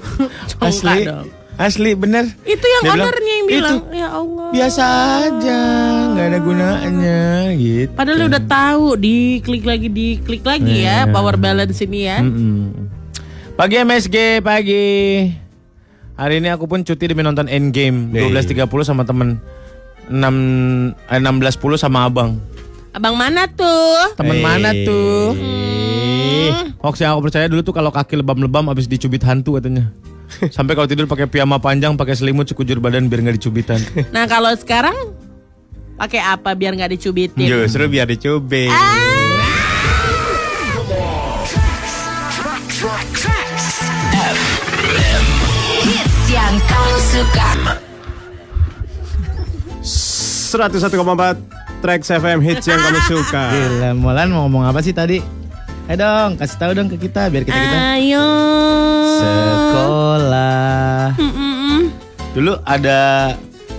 Asli, dong. Asli bener. Itu yang Dia bilang, ownernya yang "Itu bilang, ya Allah. biasa aja, nggak ada gunanya gitu. Padahal udah tahu, diklik lagi, diklik lagi ya, Iya. power balance ini ya. Mm-mm. Pagi MSG, pagi. Hari ini aku pun cuti demi nonton Endgame 12.30 sama temen 6 eh, 16.10 sama abang. Abang mana tuh? Temen Eh. mana tuh? Hmm. Hoax yang aku percaya dulu tuh kalau kaki lebam-lebam abis dicubit hantu katanya. Sampai kalau tidur pakai piyama panjang, pakai selimut sekujur badan biar nggak dicubitan. Nah kalau sekarang pakai apa biar nggak dicubitin? Justru biar dicubit. Hits yang kamu suka. 101,4 Trax FM hits yang kamu suka. Gila, Molan mau ngomong apa sih tadi? Ayo dong, kasih tahu dong ke kita biar kita kita Ayo. sekolah. Mm-mm. Dulu ada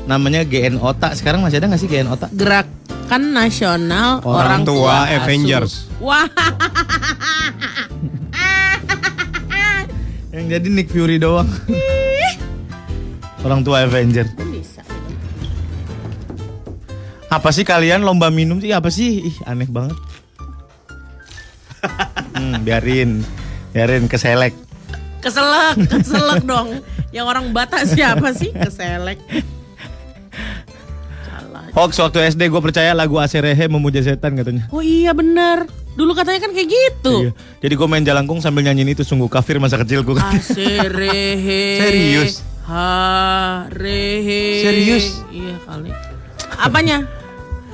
namanya GN Otak, sekarang masih ada nggak sih GN Otak? Gerakan Nasional Orang, Orang Tua Asuh. Avengers. Wah, Yang jadi Nick Fury doang. Orang tua Avenger. bisa. Apa sih kalian lomba minum sih? Apa sih? Ih, aneh banget. Hmm, biarin. Biarin keselek. Keselak, keselak dong. Yang orang Batak siapa sih? Keselek. Hoax waktu SD gue percaya lagu Aserehe memuja setan katanya. Oh iya bener. Dulu katanya kan kayak gitu. Iya. Jadi gue main jalangkung sambil nyanyiin itu sungguh kafir masa kecil gue. Aserehe. Serius? Ha rehe. Serius? Iya kali. Apanya?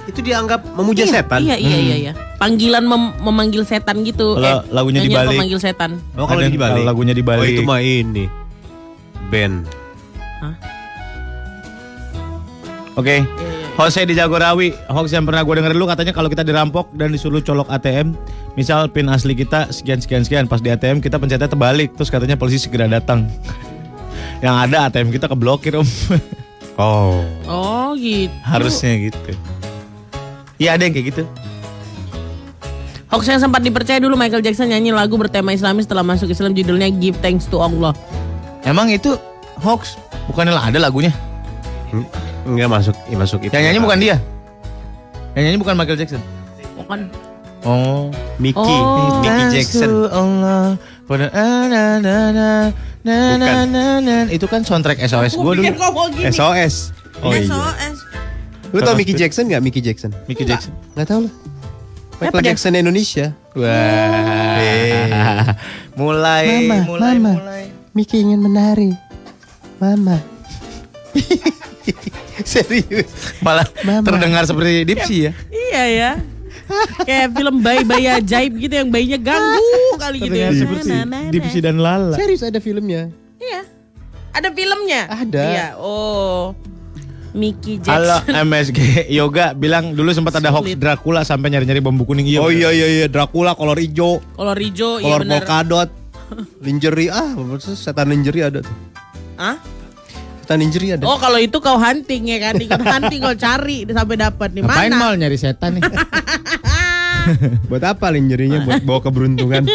Itu dianggap memuja setan. Iya iya iya iya. Panggilan mem- memanggil setan gitu. Kalau lagunya nyanyian dibalik. pemanggil setan. Oh, kalau Ada- dibalik. kalau lagunya dibalik. Oh, itu mah ini. Band. Oke. Jose di Jagorawi, hoax yang pernah gue denger dulu katanya kalau kita dirampok dan disuruh colok ATM, misal pin asli kita sekian sekian sekian, pas di ATM kita pencetnya terbalik, terus katanya polisi segera datang. yang ada ATM kita keblokir om, Oh. Oh gitu. harusnya gitu. Iya ada yang kayak gitu. Hoax yang sempat dipercaya dulu Michael Jackson nyanyi lagu bertema Islami setelah masuk Islam judulnya Give Thanks to Allah. Emang itu hoax? Bukannya lah ada lagunya? Hmm, enggak masuk, ya masuk itu. Yang nyanyi bukan dia? Yang nyanyi bukan Michael Jackson? Bukan. Oh, Mickey, oh, Mickey Jackson. Allah, na na na na na na itu kan soundtrack SOS gue dulu. SOS. Oh, iya. Lu tau Mickey Jackson nggak Mickey Jackson? Mickey Jackson. Nggak tahu lah. Michael dia? Jackson Indonesia. Wah. mulai, Mama, mulai, mama. mulai. Mickey ingin menari. Mama. Serius. Malah Mama. terdengar seperti Dipsy ya. Iya ya. Kayak film bayi-bayi ajaib gitu yang bayinya ganggu kali gitu ya. Nah, Dipsy dan Lala. Serius ada filmnya. Iya. Ada filmnya? Ada. Iya. Oh. Mickey Halo Jackson. MSG Yoga bilang dulu sempat ada hoax. Dracula sampai nyari-nyari bambu kuning iya. Oh bener. iya iya iya Dracula kolor hijau, Kolor hijau iya kolor benar. polkadot, lingerie ah, setan lingerie ada tuh. Hah? ikutan injury ada. Oh kalau itu kau hunting ya kan Ikut hunting kau cari sampai dapat nih Ngapain mana mal nyari setan nih? Buat apa injury-nya? Buat bawa keberuntungan.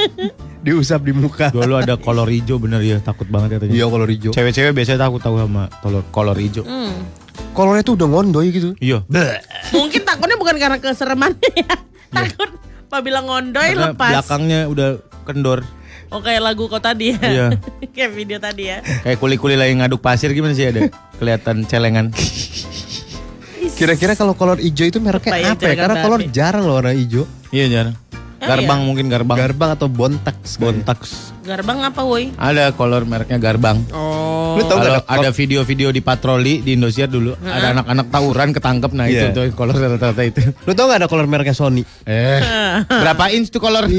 Diusap di muka. Dulu ada kolor hijau bener ya, takut banget katanya. Iya kolor hijau. Cewek-cewek biasanya takut tahu sama kolor kolor hijau. Hmm. Kolornya tuh udah ngondoy gitu. Iya. Mungkin takutnya bukan karena keseremannya ya Takut apabila ngondoy Karena lepas belakangnya udah kendor. Oh kayak lagu kau tadi ya Iya. Kayak video tadi ya Kayak kuli-kuli lagi ngaduk pasir gimana sih ada kelihatan celengan. Kira-kira kalau kolor hijau itu mereknya Apa ya, apa ya? Karena kolor jarang loh warna hijau. Iya jarang. Garbang iya? mungkin garbang. Garbang atau bontax. Bontax. Garbang apa woi? Ada kolor mereknya garbang. Oh Lu gak ada, ada video-video di patroli di Indosiar dulu, ada anak-anak tawuran ketangkep, nah itu Iya. tuh kolor rata-rata itu. Lu tau gak ada kolor mereknya Sony? Eh, berapa inch tuh kolor?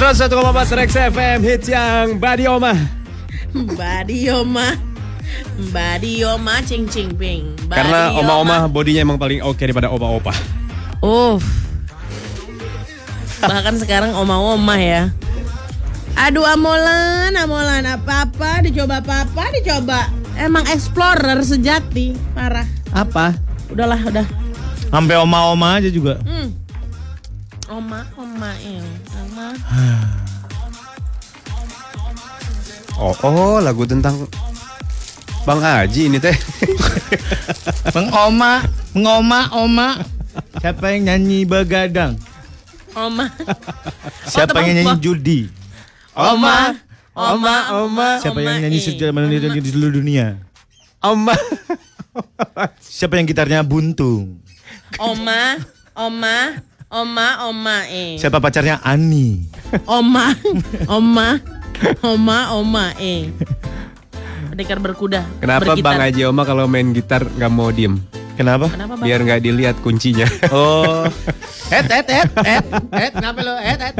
101,4 Rex FM hits yang Badi Oma. Badioma Badioma cing cing ping Karena Badioma. oma-oma bodinya emang paling oke daripada opa-opa. Uff. Bahkan sekarang oma-oma ya. Aduh amolan, amolan apa-apa, dicoba apa-apa, dicoba. Emang explorer sejati, parah. Apa? Udahlah, udah. Sampai oma-oma aja juga. Hmm. Oma, oma ini, oma. Oh, oh lagu tentang Bang Haji ini teh. Bang Oma, ngoma, oma. Siapa yang nyanyi begadang? Oma. Siapa Oh, yang nyanyi judi? Oma, oma, oma. Siapa yang nyanyi eh. sejak di seluruh dunia? Oma. Siapa yang gitarnya buntung? Oma, oma, oma, oma, eh. Siapa pacarnya Ani? Oma, oma, oma, oma, eh. Pendekar berkuda. Kenapa bergitar. Bang Haji Oma kalau main gitar nggak mau diem? Kenapa? Kenapa bang? Biar nggak dilihat kuncinya. Oh. Et, et, et, et, et, kenapa lo? Et, et.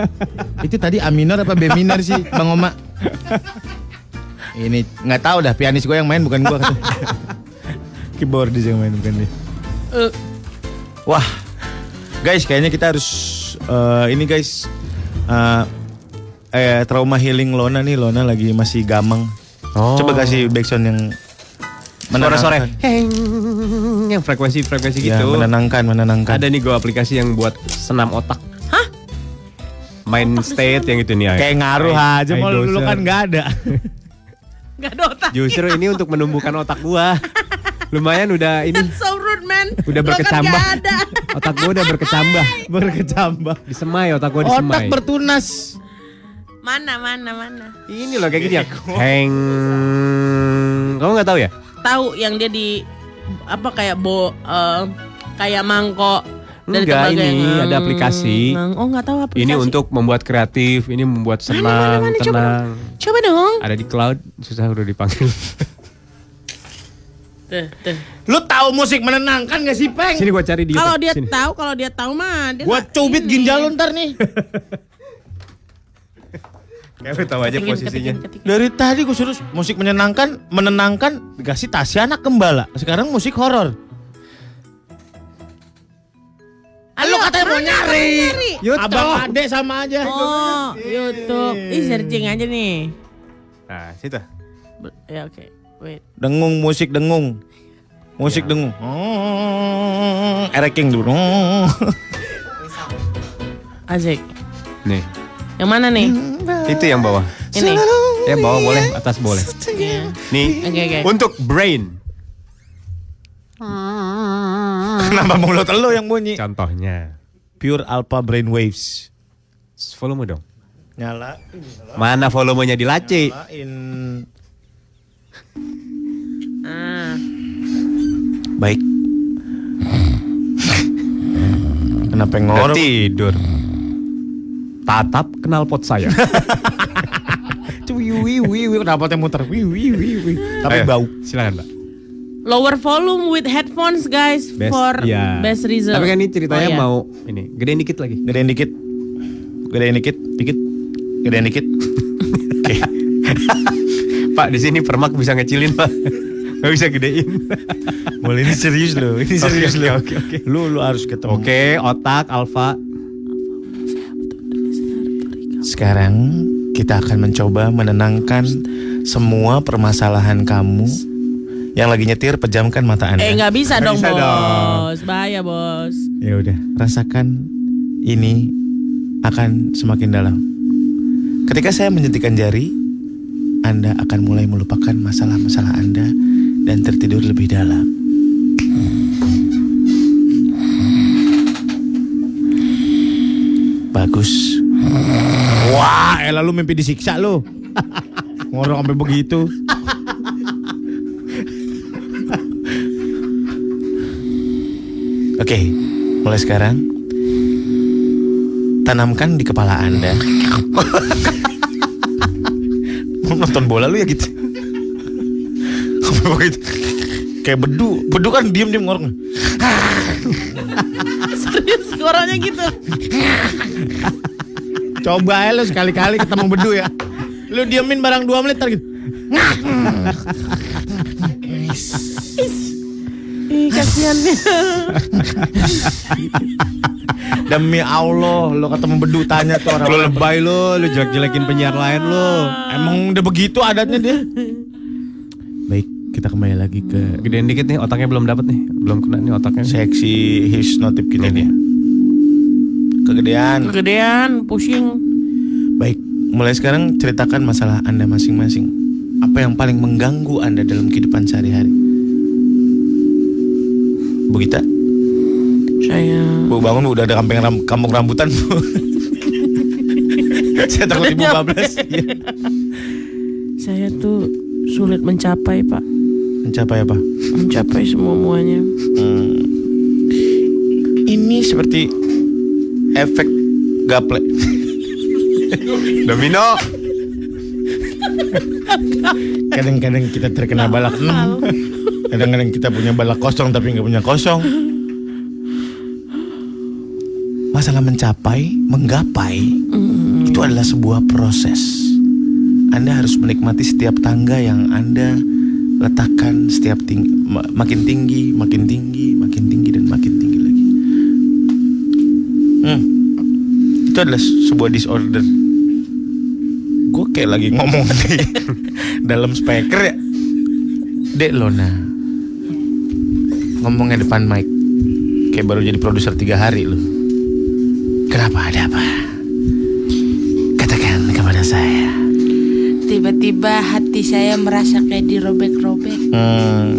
Itu tadi A minor apa B minor sih, Bang Oma? Ini nggak tahu dah pianis gue yang main bukan gue. Keyboardis yang main bukan dia. Eh, Wah, guys, kayaknya kita harus eh, ini guys, eh, eh trauma healing Lona nih, Lona lagi masih gamang. Oh. Coba kasih backsound yang Sore-sore. Yang frekuensi-frekuensi Ya, gitu. menenangkan, menenangkan. Ada nih gue aplikasi yang buat senam otak. Hah? Main state yang itu nih. Kayak ngaruh I- aja, mau lu iDozer. kan nggak ada. Gak ada otak. Justru ini untuk menumbuhkan otak gua. Lumayan udah ini That's so rude man. udah kan berkecambah. ada. Otak gua udah berkecambah. Berkecambah. Disemai otak gua Otak disemai. bertunas. Mana, mana, mana. Ini loh kayak gini ya. Heng. Kamu nggak tahu ya? Tahu yang dia di apa kayak bo eh, kayak mangkok Enggak, ini yang- ada aplikasi. Nang- Oh nggak tahu aplikasi. Ini untuk membuat kreatif, ini membuat Mana, senang, mana, mana, coba tenang. Coba dong. Ada di cloud, susah udah dipanggil. Tuh, tuh. Lu tahu musik menenangkan gak sih, Peng? Sini gua cari di Kalau dia Sini. tahu, kalau dia tahu mah dia Gua cubit ini. ginjal lu ntar nih. Kamu tahu aja Ketikin, posisinya. ketikin, ketikin. Dari tadi gue suruh musik menyenangkan, menenangkan, dikasih Tasya anak gembala. Sekarang musik horor. Lu katanya mau nyari. YouTube. Abang Ade sama aja. Oh, YouTube. Ih, searching aja nih. Nah, situ. Ya oke. Wait. Dengung musik dengung. Musik dengung. Hmm, Ereking dulu. Asik. Nih, Yang mana nih? itu yang bawah. Ini. Ya bawah boleh, atas boleh. Iya. Nih, Oke, oke. untuk brain. Kenapa mulut lo yang bunyi? Contohnya, Pure Alpha Brainwaves. volume dong. Nyala. Mana volumenya di laci? Nyalain. Ah. Baik. Kenapa ngorok? tidur. Tatap kenal pot saya. Wih, wih. Kenapa yang muter? Wih, wih, wih, wih. Tapi Ayo, bau. Silakan, Mbak. Lower volume with headphones guys for iya. best result. Tapi kan ini ceritanya Oh, iya. mau ini gedein dikit lagi. Gedein dikit. Gedein dikit, dikit. Gedein dikit. Pak, di sini permak bisa ngecilin, Pak. Gak bisa gedein. Boleh ini serius loh. Ini serius Oke, loh. oke, oke. Lu lu harus ketemu. Oke, otak alfa. Sekarang kita akan mencoba menenangkan semua permasalahan kamu yang lagi nyetir pejamkan mata Anda. Eh nggak bisa dong bisa bos, dong. bahaya bos. Ya udah, rasakan ini akan semakin dalam. Ketika saya menjentikan jari, Anda akan mulai melupakan masalah-masalah Anda dan tertidur lebih dalam. Bagus. Wah, eh lalu mimpi disiksa lu. Ngorok sampai begitu. Oke, mulai sekarang tanamkan di kepala Anda. Mau nonton bola lu ya gitu. Kayak bedu, bedu kan diem-diem ngorok. Serius suaranya gitu. Coba aja lu sekali-kali ketemu bedu ya. Lu diemin barang 2 menit gitu. Ih kasihan Demi Allah, lu ketemu bedu tanya tuh orang. Lu lebay lu, lu jelek-jelekin penyiar lain lu. Emang udah begitu adatnya dia. Baik, kita kembali lagi ke Gedein dikit nih, otaknya belum dapat nih. Belum kena nih otaknya. seksi hipnotif kita nih. Kegedean. Kegedean, pusing. Baik, mulai sekarang ceritakan masalah Anda masing-masing. Apa yang paling mengganggu Anda dalam kehidupan sehari-hari? Bu Gita, Saya Bu bangun Bu, udah ada kampung, ram, kampung rambutan Bu. Saya takut Ibu bablas. Saya tuh sulit mencapai pak, Mencapai apa? mencapai semua muanya. Hmm. Ini seperti efek gaple. Domino. Kadang-kadang kita terkena balak enam. Kadang-kadang kita punya balak kosong tapi nggak punya kosong. Masalah mencapai, menggapai itu adalah sebuah proses. Anda harus menikmati setiap tangga yang Anda letakkan setiap ting makin tinggi, makin tinggi Hmm. Itu adalah sebuah disorder. Gue kayak lagi ngomong di dalam speaker ya. Dek Lona. Ngomongnya depan mic. Kayak baru jadi produser tiga hari loh. Kenapa ada apa? Katakan kepada saya. Tiba-tiba hati saya merasa kayak dirobek-robek Hmm,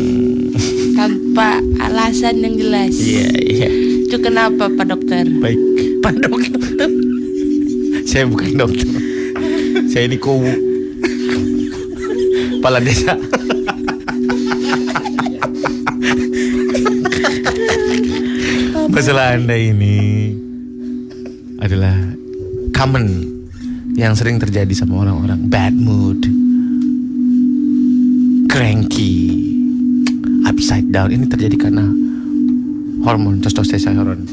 tanpa alasan yang jelas. iya iya. Itu kenapa Pak Dokter? Baik. Pak dokter. saya bukan dokter. saya ini kowu. Kepala desa. Masalah anda ini adalah common yang sering terjadi sama orang-orang bad mood, cranky, upside down. Ini terjadi karena hormon testosteron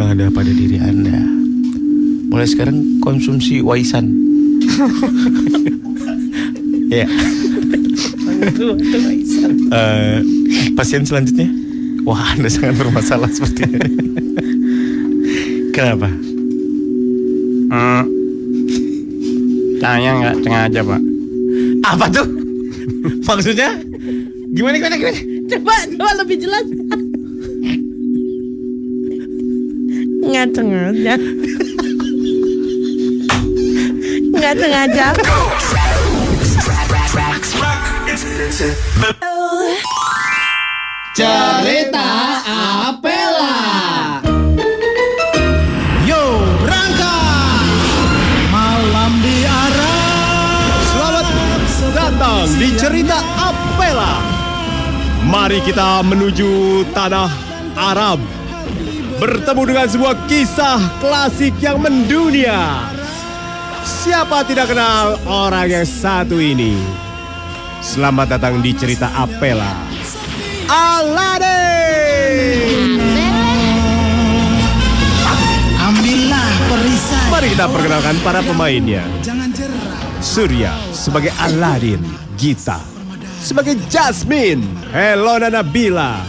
yang ada pada diri Anda. Mulai sekarang konsumsi waisan. ya. Eh, pasien selanjutnya. Wah, Anda sangat bermasalah sepertinya. Kenapa? Hmm. Saya nggak sengaja pak. Apa tuh? Maksudnya? Gimana gimana gimana? Coba, coba lebih jelas. Sengaja. Nggak sengaja. Cerita Apela. Yo, berangkat. Malam di Arab. Selamat datang di cerita Apela. Mari kita menuju tanah Arab. Bertemu dengan sebuah kisah klasik yang mendunia. Siapa tidak kenal orang yang satu ini? Selamat datang di cerita Apela. Aladdin. Mari kita perkenalkan para pemainnya. Surya sebagai Aladdin, Gita sebagai Jasmine, Helona Nabila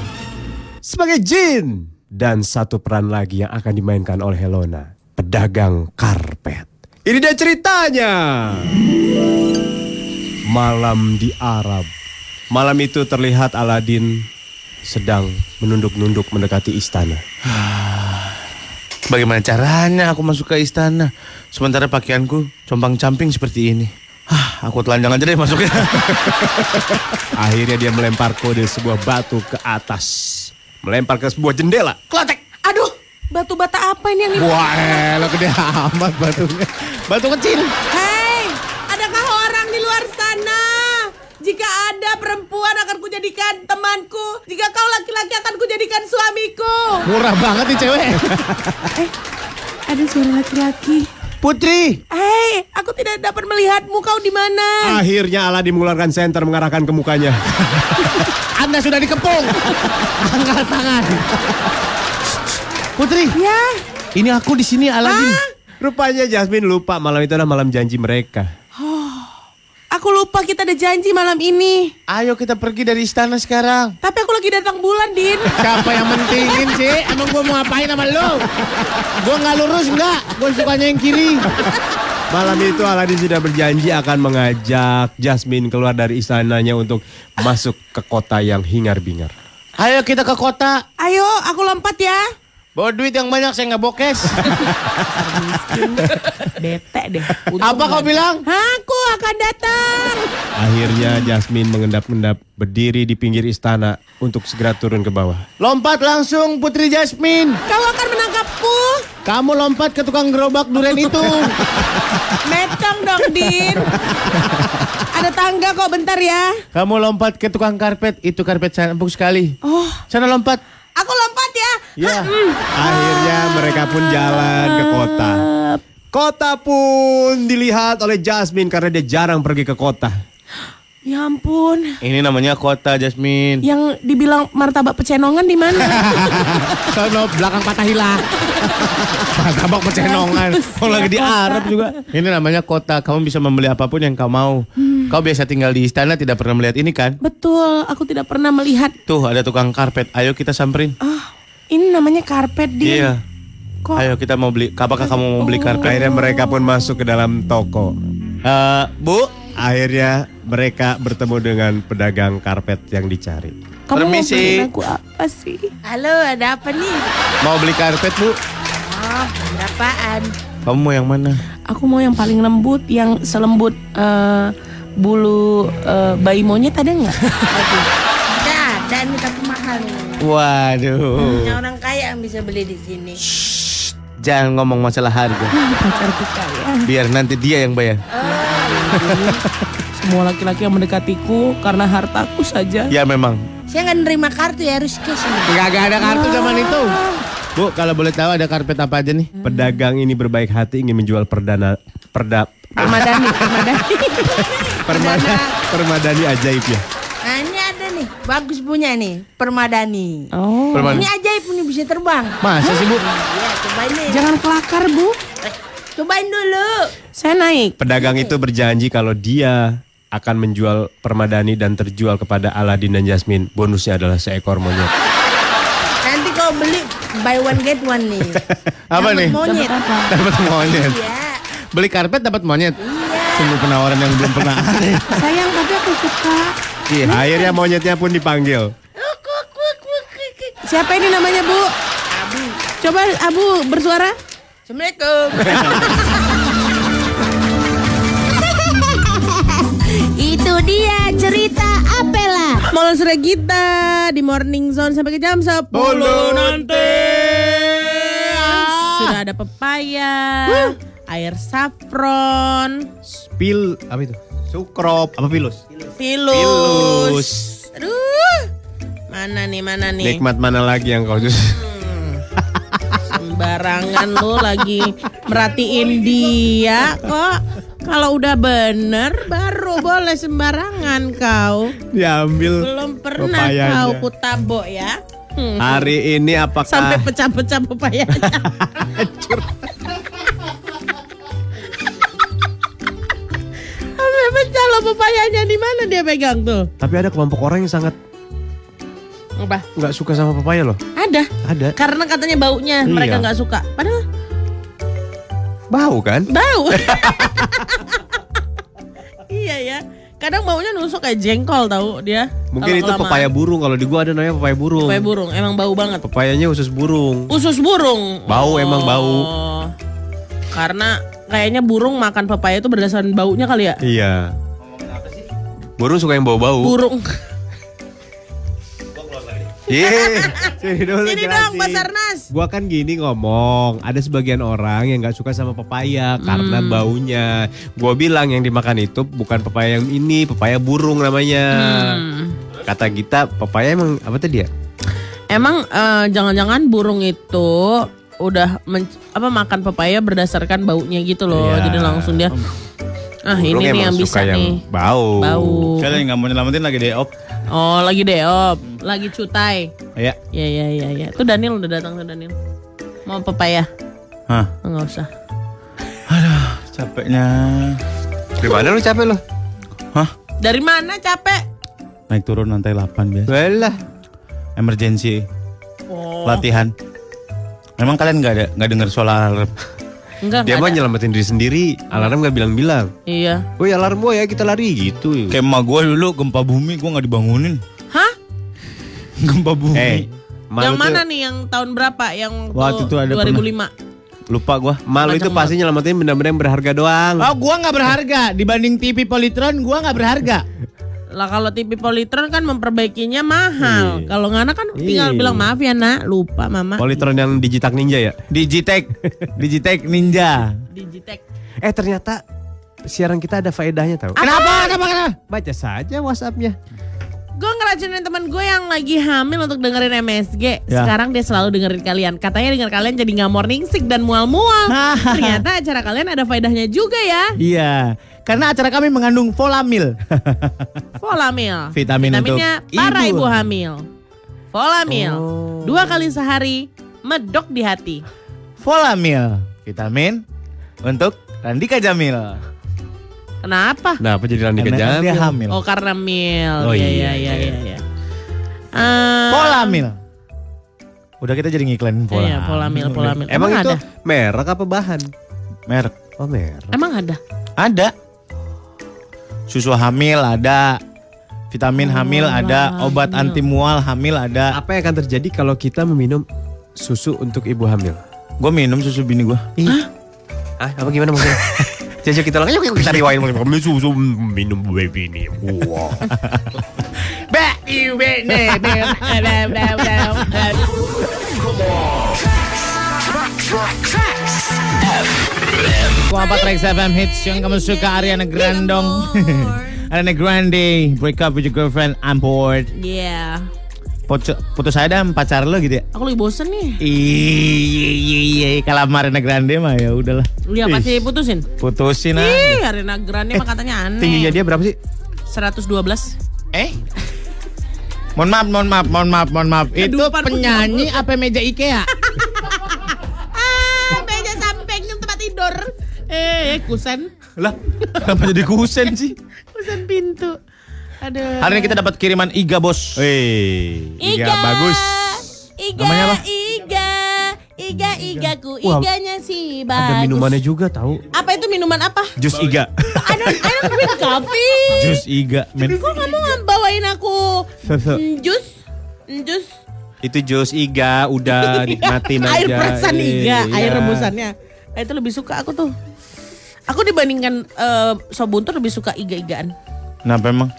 sebagai Jin dan satu peran lagi yang akan dimainkan oleh Helona, pedagang karpet. Ini dia ceritanya. Malam di Arab. Malam itu terlihat Aladin sedang menunduk-nunduk mendekati istana. Bagaimana caranya aku masuk ke istana? Sementara pakaianku compang-camping seperti ini. Hah, aku telanjang aja deh masuknya. Akhirnya dia melempar kode sebuah batu ke atas. Melempar ke sebuah jendela. Klotek. Aduh, batu bata apa ini yang ini? Wah, elah gede amat batunya. Batu kecil. Hei, adakah orang di luar sana? Jika ada perempuan akan kujadikan temanku. Jika kau laki-laki akan kujadikan suamiku. Murah banget nih cewek. Ada suara laki-laki. Putri. Hei, aku tidak dapat melihatmu. Kau di mana? Akhirnya Aladin mengeluarkan senter mengarahkan ke mukanya. Anda sudah dikepung. Angkat tangan. Putri. Ya. Ini aku di sini Aladin. Rupanya Jasmine lupa malam itu adalah malam janji mereka. Aku lupa kita ada janji malam ini. Ayo kita pergi dari istana sekarang. Tapi aku lagi datang bulan, Din. Siapa yang mentingin sih? Emang gua mau ngapain sama lo? Gua nggak lurus nggak? Gua sukanya yang kiri. Malam itu Aladin sudah berjanji akan mengajak Jasmine keluar dari istananya untuk masuk ke kota yang hingar-bingar. Ayo kita ke kota. Ayo, aku lompat ya. Bawa duit yang banyak saya nggak bokes. Bete deh. Apa kau bilang? Aku akan datang. Akhirnya Jasmine mengendap-endap berdiri di pinggir istana untuk segera turun ke bawah. Lompat langsung Putri Jasmine. Kau akan menangkapku. Kamu lompat ke tukang gerobak durian itu. Metong dong, Din. Ada tangga kok, bentar ya. Kamu lompat ke tukang karpet. Itu karpet saya empuk sekali. Oh, Sana lompat. Aku lompat ya. Ya, akhirnya mereka pun jalan ke kota. Kota pun dilihat oleh Jasmine karena dia jarang pergi ke kota. Ya ampun. Ini namanya kota Jasmine. Yang dibilang martabak pecenongan di mana? Sono belakang patah hilang. Tabak pecenongan. Kalau lagi di Arab juga. Ini namanya kota. Kamu bisa membeli apa pun yang kau mau. Kau biasa tinggal di istana tidak pernah melihat ini kan? Betul, aku tidak pernah melihat. Tuh ada tukang karpet. Ayo kita samperin. Ah, ini namanya karpet, Din. Iya. Kok? Ayo kita mau beli. Apakah kamu mau beli karpet? Akhirnya mereka pun masuk ke dalam toko. Eh, Bu, Akhirnya mereka bertemu dengan pedagang karpet yang dicari. Kamu mau Permisi. beliin aku apa sih? Halo, ada apa nih? mau beli karpet Bu? Oh, berapaan? Kamu mau yang mana? Aku mau yang paling lembut, yang selembut eh, bulu eh, bayi monyet ada nggak? Ada, ada nih tapi mahal. Waduh. Hanya orang kaya yang bisa beli di sini. Jangan ngomong masalah harga. Pacarku kaya. Biar nanti dia yang bayar. Semua laki-laki yang mendekatiku karena hartaku saja. Ya memang. Saya nggak nerima kartu ya harus cash nih. Gak ada kartu zaman itu. Bu, kalau boleh tahu ada karpet apa aja nih? Pedagang ini berbaik hati ingin menjual perdana perda Permadani, permadani. permada, permadani ajaib ya. Nah ini ada nih, bagus punya nih, permadani. Oh, Ini ajaib nih bisa terbang. Masa sih bu? Iya, cobain nih. jangan kelakar bu. Eh, cobain dulu. Saya naik. Pedagang itu berjanji kalau dia akan menjual permadani dan terjual kepada Aladin dan Jasmine. Bonusnya adalah seekor monyet. Nanti kau beli buy one get one nih. Apa Dapat nih? Monyet. Dapat monyet. Iya. Beli karpet dapat monyet. Iya. Sungguh penawaran yang belum pernah ada. Sayang tapi aku suka. Iya. Akhirnya monyetnya pun dipanggil. Siapa ini namanya bu? Abu. Coba Abu bersuara. Assalamualaikum. dia cerita Apela. Moral sudah kita di Morning Zone sampai ke jam 10 nanti. Sudah ada pepaya, air saffron, Pil apa itu? Sukrop apa pilus? pilus. Aduh. Mana nih, mana nih? Nikmat mana lagi yang kau jus? Sembarangan lu lagi merhatiin dia kok. Kalau udah bener baru boleh sembarangan kau. Diambil Belum pernah Pepayanya. kau kutabo ya. Hmm. Hari ini apakah Sampai pecah-pecah pepayanya. Sampai pecah loh pepayanya di mana dia pegang tuh? Tapi ada kelompok orang yang sangat Apa? nggak suka sama pepaya loh. Ada. Ada. Karena katanya baunya mereka Iya. nggak suka. Padahal Bau kan? Bau. iya ya. Kadang baunya nusuk kayak jengkol tahu dia. Mungkin itu kelamaan. pepaya burung. Kalau di gua ada namanya pepaya burung. Pepaya burung. Emang bau banget. Pepayanya usus burung. Usus burung. Bau, emang bau. Oh. Karena kayaknya burung makan pepaya itu berdasarkan baunya kali ya. Iya. Burung suka yang bau-bau. Burung. Iya. Sini dulu Sini jelasin. dong Basarnas. Gua kan gini ngomong, ada sebagian orang yang nggak suka sama pepaya karena Hmm. baunya. Gua bilang yang dimakan itu bukan pepaya yang ini, pepaya burung namanya. Hmm. Kata kita pepaya emang apa tadi ya? Emang eh, jangan-jangan burung itu udah men- apa makan pepaya berdasarkan baunya gitu loh. Iya. Jadi langsung dia Ah Burung ini nih emang yang suka bisa yang nih. Bau. Bau. Saya nggak mau nyelamatin lagi deh op. Oh lagi deop, lagi cutai. Ya. Ya ya ya ya. Tuh Daniel udah datang tuh Daniel. Mau pepaya? Hah, Enggak usah. capeknya. Di mana lu capek lu? Hah, Dari mana capek? naik turun lantai 8 biasa. Walah. Emergency Oh. latihan. Memang kalian nggak ada nggak dengar suara alarm? Enggak, Dia mah ada. nyelamatin diri sendiri. Alarm gak bilang-bilang. Iya. Woi alarm boy ya kita lari gitu. Kayak emak gue dulu gempa bumi gue nggak dibangunin. Hah? Gempa bumi. Eh, malu yang tuh- mana nih yang tahun berapa? Yang Waktu itu ada 2005. Lupa gue. Malu itu pasti nyelamatin benda-benda yang berharga doang. Oh, gua nggak berharga dibanding TV Polytron, gua nggak berharga. Lah kalau TV Polytron kan memperbaikinya mahal. Iya. Kalau nggak kan tinggal Iya. bilang maaf ya nak, lupa mama. Politron yang Digitak Ninja ya. Digitech, Digitech Ninja. Digitech. Eh ternyata siaran kita ada faedahnya tahu. Kenapa? Kenapa? Kenapa? Baca saja WhatsAppnya. Gue ngeracunin teman gue yang lagi hamil untuk dengerin MSG. Ya. Sekarang dia selalu dengerin kalian. Katanya denger kalian jadi nggak morning sick dan mual-mual. Ternyata acara kalian ada faedahnya juga ya. Iya, karena acara kami mengandung volamil. Volamil. Vitamin Vitaminnya untuk para ibu. ibu, hamil. Volamil. Oh. Dua kali sehari medok di hati. volamil, vitamin untuk Randika Jamil. Kenapa? Nah, apa jadi Randika Karena kan dia hamil. Oh karena mil. Oh, iya iya, iya iya iya. iya. iya. Eh, Volamil. Udah kita jadi ngiklanin volamil. Iya, volamil, volamil. Emang, itu ada? merek apa bahan? Merek. Oh merek. Emang ada? Ada. Susu hamil ada. Vitamin hamil ada, hamil. obat anti mual hamil ada. Apa yang akan terjadi kalau kita meminum susu untuk ibu hamil? Gue minum susu bini gue. Ah, apa gimana maksudnya? Jadi kita lagi yuk kita riwain minum susu minum baby ini. Wow. Gua apa Trax FM hits yang kamu suka Ariana Grandong. Ariana Grande, break up with your girlfriend, I'm bored. Iya. Putus, putus saya dan pacar lo gitu ya. Aku lagi bosen nih. Iya iya iya kalau sama Ariana Grande mah ya udahlah. Ih, pasti putusin. Putusin aja. Ih, Arena Grande mah katanya aneh. Tingginya dia berapa sih? 112. Eh? Mohon maaf, mohon maaf, mohon maaf, mohon maaf. Itu penyanyi apa meja IKEA? Ah, meja samping tempat tidur. Eh, kusen. lah, kenapa jadi kusen sih? Kusen pintu. Aduh. Hari ini kita dapat kiriman Iga bos. Wih, Iga, bagus. Iga, Namanya apa? Iga, Iga, Igaku, Wah, iganya sih bagus. Ada minumannya juga tahu. Apa itu minuman apa? Jus Iga. I don't, I don't drink coffee. Jus Iga, men. Kok kamu bawain aku jus? Jus Itu jus iga udah nikmatin aja. air perasan iga, Iya. air rebusannya. Nah, itu lebih suka aku tuh. Aku dibandingkan eh, sop buntut lebih suka iga-igaan. Kenapa emang?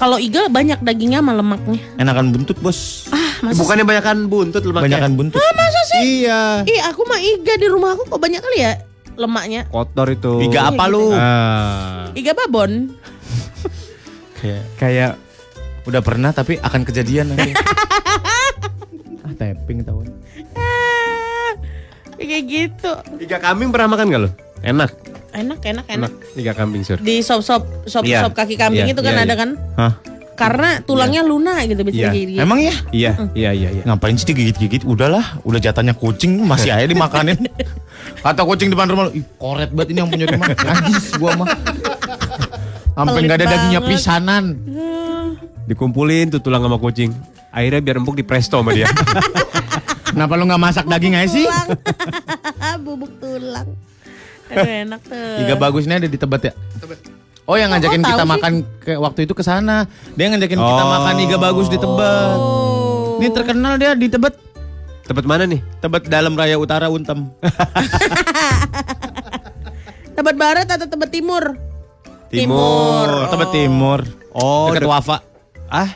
Kalau iga banyak dagingnya sama lemaknya. Enakan buntut bos. Ah, Eh, Bukannya banyakan buntut lemaknya. Banyakan buntut. masa sih? Iya. Ih, aku mah iga di rumah aku kok banyak kali ya lemaknya. Kotor itu. Iga apa lu? Ah, Iga babon. Kayak kayak udah pernah tapi akan kejadian nanti. ah, tapping tahun. Ah, kayak gitu. iga kambing pernah makan gak lo? Enak. Enak, enak, Enak. enak. Iga kambing sur. Di sop-sop sop Iya. sop kaki kambing Iya, itu kan iya, ada iya. kan? Hah? Karena tulangnya lunak gitu bisa Iya. jadi. Emang ya? Iya, iya, iya, iya. Ngapain sih digigit-gigit? Udahlah, udah jatahnya kucing masih aja dimakanin. Kata kucing depan rumah "Ih, koret banget ini yang punya rumah. Najis gua mah. Sampai nggak ada Pelit dagingnya banget. pisanan. Dikumpulin tuh tulang sama kucing. Akhirnya biar empuk di presto sama dia. Kenapa lu nggak masak daging aja sih? Bubuk tulang. Aduh enak tuh. Iga bagusnya ada di Tebet ya? Oh yang ngajakin tahu kita sih? makan ke waktu itu ke sana. Dia ngajakin kita Oh. makan iga bagus di Tebet. Oh. Ini terkenal dia di Tebet. Tempat mana nih? Tebet dalam raya utara Untem. Tebet barat atau tebet timur? Timur. Tebet Timur. Oh, Dekat dek- Wafa. Ah,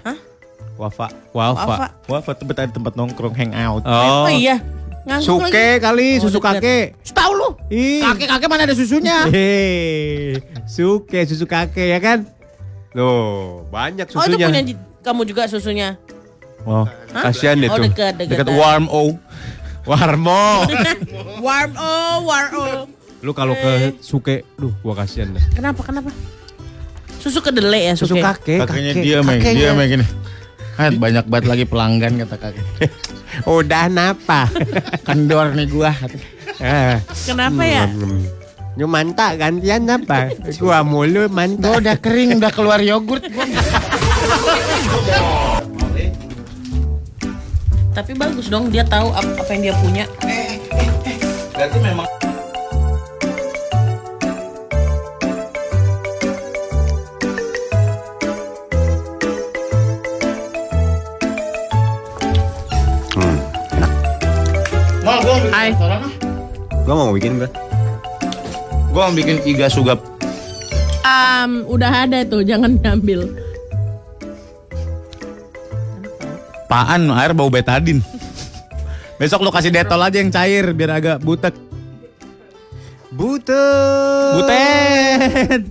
Wafa. Wafa. Wafa. Wafa Tebet ada tempat nongkrong hangout. Oh, Oh, iya. Ngangguk Suke lagi. kali, Oh, susu kakek. Tahu lu. Ih. Kakek-kakek mana ada susunya? Hei, suke susu kakek ya kan? Loh, banyak Oh itu susunya. punya kamu juga susunya. Oh, Kasihan deh Oh tuh. dekat dekat. dekat Warm O. Warmo. Warm oh warm oh. Lu kalau ke suke, duh gua kasihan deh. Kenapa kenapa? Susu kedelai ya Susu suke. kakek, Kakeknya kakek, dia main, dia main gini. Ah, banyak banget lagi pelanggan kata kakek. Udah napa? Kendor nih gua. Eh, Kenapa ya? Nyu manta gantian apa? Gua mulu manta. Gua udah kering, udah keluar yogurt. Gua. Tapi bagus dong dia tahu ap- apa yang dia punya. Berarti memang Mal, gua mau Hai. Gua mau bikin gua. Gua mau bikin iga sugap. Um, udah ada tuh, jangan diambil. Paan air bau betadin. Besok lu kasih detol aja yang cair biar agak butek. Butet. Butet.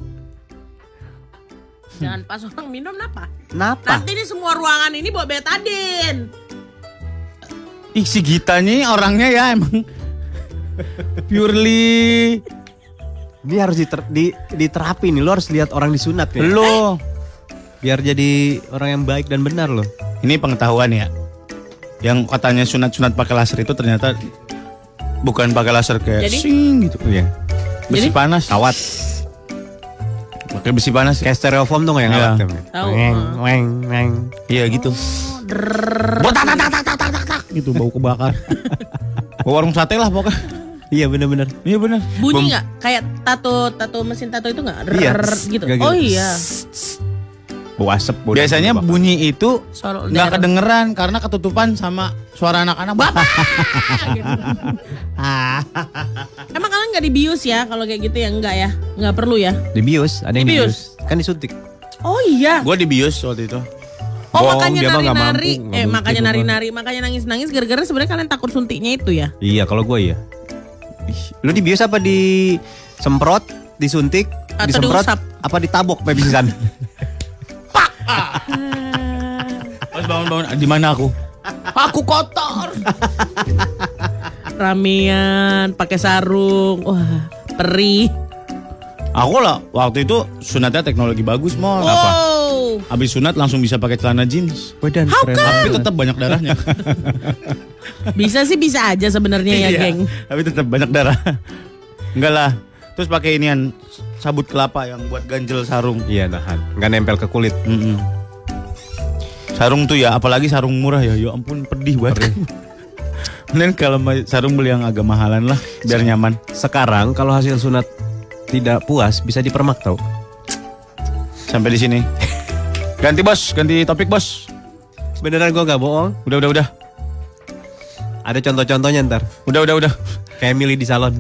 Jangan pas orang minum napa? Napa? Nanti ini semua ruangan ini bawa betadin. Ih si Gita nih orangnya ya emang purely Ini harus diter- di, diterapi nih. Lo harus lihat orang disunat ya. lo. Biar jadi orang yang baik dan benar loh. Ini pengetahuan ya. Yang katanya sunat-sunat pakai laser itu ternyata bukan pakai laser kayak Jadi? sing gitu. Iya. Besi Jadi? panas. Kawat. Pakai besi panas. Kayak stereofoam tuh nggak yang Iya. kawat. Tahu, Weng, ah. weng, weng. Iya gitu. Botak gitu bau kebakar. Bau warung sate lah pokoknya. Iya bener-bener. Iya benar. Bunyi nggak? Kayak tato tato mesin tato itu nggak? Iya. Rrrr gitu. Kayak gitu. Oh iya. Bau asap. bau Biasanya bau- bunyi itu nggak kedengeran karena ketutupan sama suara anak-anak. Bapak. Emang kalian nggak dibius ya kalau kayak gitu ya enggak ya? Nggak perlu ya? Dibius, ada yang Dibius. dibius. Kan disuntik. Oh iya. Gue dibius waktu itu. Oh Bohong, makanya nari-nari, mampu, eh makanya nari-nari, makanya nangis-nangis gara-gara sebenarnya kalian takut suntiknya itu ya? Iya, kalau gue iya. Ih, Lu dibius apa disemprot, disuntik, Atau disemprot, diusap? apa ditabok sampai pingsan? Pas bangun-bangun di mana aku? Aku kotor. Ramean, pakai sarung, wah perih. Aku lah waktu itu sunatnya teknologi bagus mau apa? Wow. Habis sunat langsung bisa pakai celana jeans. Wedan, keren. Tapi tetap banyak darahnya. Bisa sih bisa aja sebenarnya ya, Iya, geng. Tapi tetap banyak darah. Enggak lah. Terus pakai inian sabut kelapa yang buat ganjel sarung. Iya, nahan. Nggak nempel ke kulit. Mm-mm. Sarung tuh ya, apalagi sarung murah ya. Ya ampun, pedih banget. Mending kalau sarung beli yang agak mahalan lah, biar nyaman. Sekarang kalau hasil sunat tidak puas, bisa dipermak tau. Sampai di sini. Ganti bos, ganti topik bos. Beneran gue gak bohong. Udah, udah, udah. Ada contoh-contohnya ntar. Udah, udah, udah. Kayak milih di salon.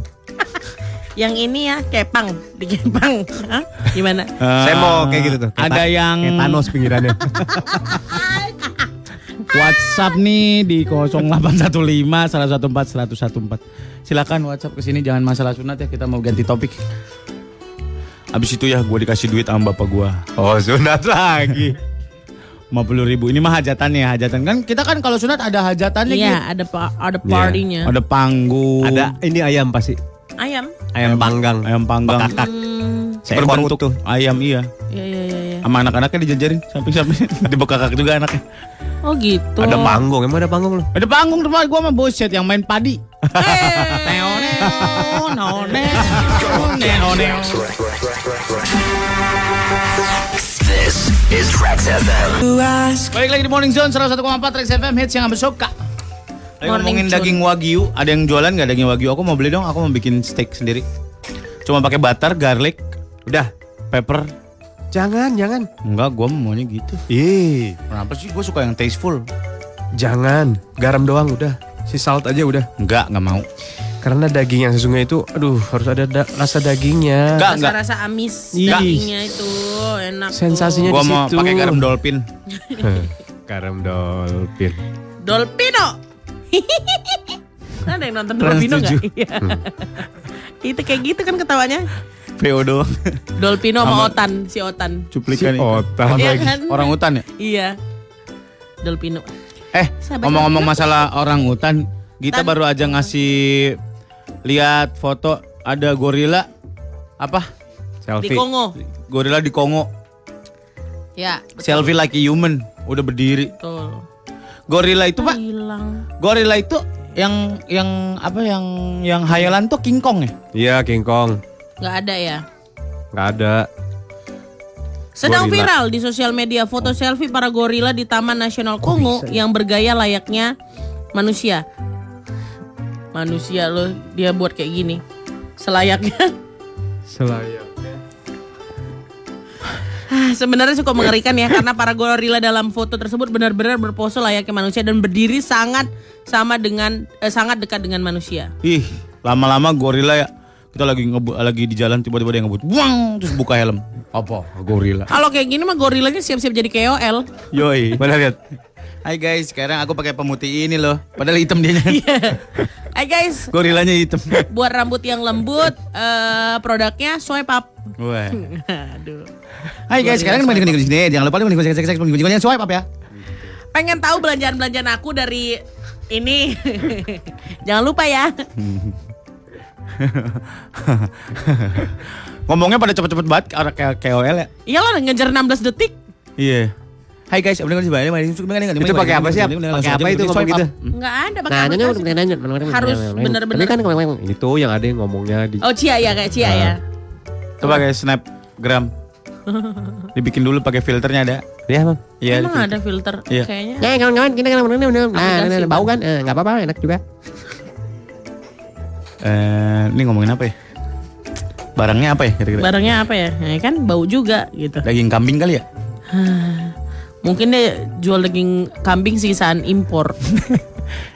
Yang ini ya kepang, di kepang. Hah? Gimana? Saya mau kayak gitu tuh. Kayak Ada yang Kayak Thanos pinggirannya. WhatsApp nih di 0815 114 114. Silakan WhatsApp ke sini jangan masalah sunat ya, kita mau ganti topik. Abis itu ya gue dikasih duit sama bapak gue. oh, sunat lagi. 50 ribu. Ini mah hajatan ya, hajatan. Kan kita kan kalau sunat ada hajatannya Iya, gitu. ada pa- ada partinya. Ada panggung. Ada ini ayam pasti. Ayam. Ayam panggang. ayam panggang. Bekakak. Hmm, Seekor utuh. ayam iya. iya iya iya. Sama anak-anaknya dijajarin samping-samping. Dibekakak juga anaknya. Oh gitu. Ada panggung. Emang ada panggung lu? Ada panggung tempat gue sama boset yang main padi. Neo neo, neo neo, neo. This is Trax FM. Baik lagi di Morning Zone 101,4 Trax FM hits yang Anda suka. Lagi Morning ngomongin daging wagyu, ada yang jualan nggak daging wagyu? Aku mau beli dong, aku mau bikin steak sendiri. Cuma pakai butter, garlic, Udah. pepper. Jangan, jangan. Enggak, gua maunya gitu. Ih, Kenapa sih gua suka yang tasteful? jangan. Garam doang udah. Si salt aja udah. Enggak, enggak mau. Karena daging yang sesungguhnya itu, aduh harus ada da- rasa dagingnya. Enggak, enggak. Rasa-rasa amis Ih. dagingnya itu enak Sensasinya Gua di mau pakai garam dolphin. garam dolphin. tuh. Dolpino. Ada yang nonton Dolpino tujuh. Iya. itu kayak gitu kan ketawanya. VO doang. Dolpino sama Sama- Otan, si Otan. Cuplikan Si. Iya lagi. kan? Orang hutan ya? Iya. Dolpino. Eh, ngomong-ngomong masalah orang hutan, kita Tan- baru aja ngasih lihat foto ada gorila apa? Di Selfie. Kongo. Gorila di Kongo. Ya, Selfie like a human, udah berdiri. betul. Gorila itu, Pak. Hilang. Gorila itu yang yang apa yang yang hayalan tuh King Kong ya? Iya, King Kong. Nggak ada ya. Nggak ada. Sedang Gorila. viral di sosial media foto selfie para gorila di Taman Nasional Kongo yang bergaya layaknya manusia. Manusia loh, dia buat kayak gini. Selayaknya. Selayaknya. Ah, Sebenarnya cukup mengerikan ya karena para gorila dalam foto tersebut benar-benar berpose layaknya manusia dan berdiri sangat sama dengan eh, sangat dekat dengan manusia. Ih, lama-lama gorila ya. Kita lagi ngebu lagi di jalan tiba-tiba dia ngebut, buang terus buka helm. Apa? Gorila. Kalau kayak gini mah gorilanya siap-siap jadi KOL. Yoi. Mana lihat? Hai guys, sekarang aku pakai pemutih ini loh. Padahal hitam dia. Hai guys, Gorilanya hitam. buat rambut yang lembut eh produknya swipe up. Wah. Aduh. Hai guys, sekarang kembali di sini. Jangan lupa di sini seks seks swipe up ya. Pengen tahu belanjaan-belanjaan aku dari ini. Jangan lupa ya. Ngomongnya pada cepet-cepet banget kayak kayak KOL ya. Iyalah ngejar 16 detik. Iya. Hai guys, Itu pakai apa sih? Pakai apa itu ngomong gitu? Nggak ada pakai Nah, apa nanya sih? Harus bener-bener. Tapi kan itu yang ada yang ngomongnya di Oh Cia ya kayak Cia ya. Coba pakai snapgram. Dibikin dulu pakai filternya ada. Iya, Bang. Iya. Emang ada filter Iya. kayaknya. Ya, kawan-kawan, kita kan nah, Aplikasi, nah, bau kan? Eh, nggak apa-apa, enak juga. Eh, ini ngomongin apa ya? Barangnya apa ya kira-kira? Barangnya apa ya? Nah, kan bau juga gitu. Daging kambing kali ya? Mungkin dia jual daging kambing sisaan impor.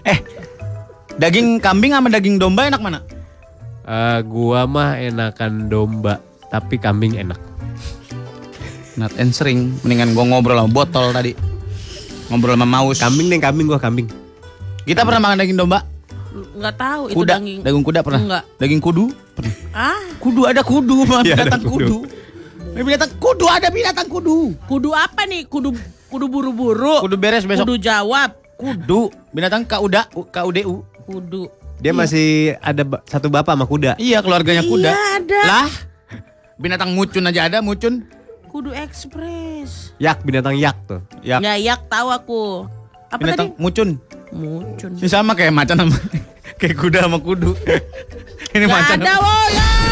Eh, daging kambing sama daging domba enak mana? Eh, gua mah enakan domba, tapi kambing enak. Not answering. Mendingan gua ngobrol sama botol tadi. Ngobrol sama maus. Kambing deh, kambing gua kambing. Kita pernah makan daging domba? Nggak tahu itu Kuda. daging. Daging kuda pernah? Enggak. Daging kudu? Pernah. Ah, Kudu ada kudu, Bang. Iya, ada binatang kudu. kudu. Binatang kudu ada binatang kudu. kudu apa nih? Kudu kudu buru-buru. Kudu beres besok. Kudu jawab. Kudu. Binatang kauda, KUDU. Kudu. Dia masih ada satu bapak sama kuda. Iya, keluarganya kuda. Iya, ada. Lah. Binatang mucun aja ada, mucun. Kudu ekspres. Yak, binatang yak tuh. Ya, Nggak yak tahu aku. Apa binatang tadi? mucun. Muncul. Ini sama kayak macan sama kayak kuda sama kudu. Ini Nggak macan. ada, woy.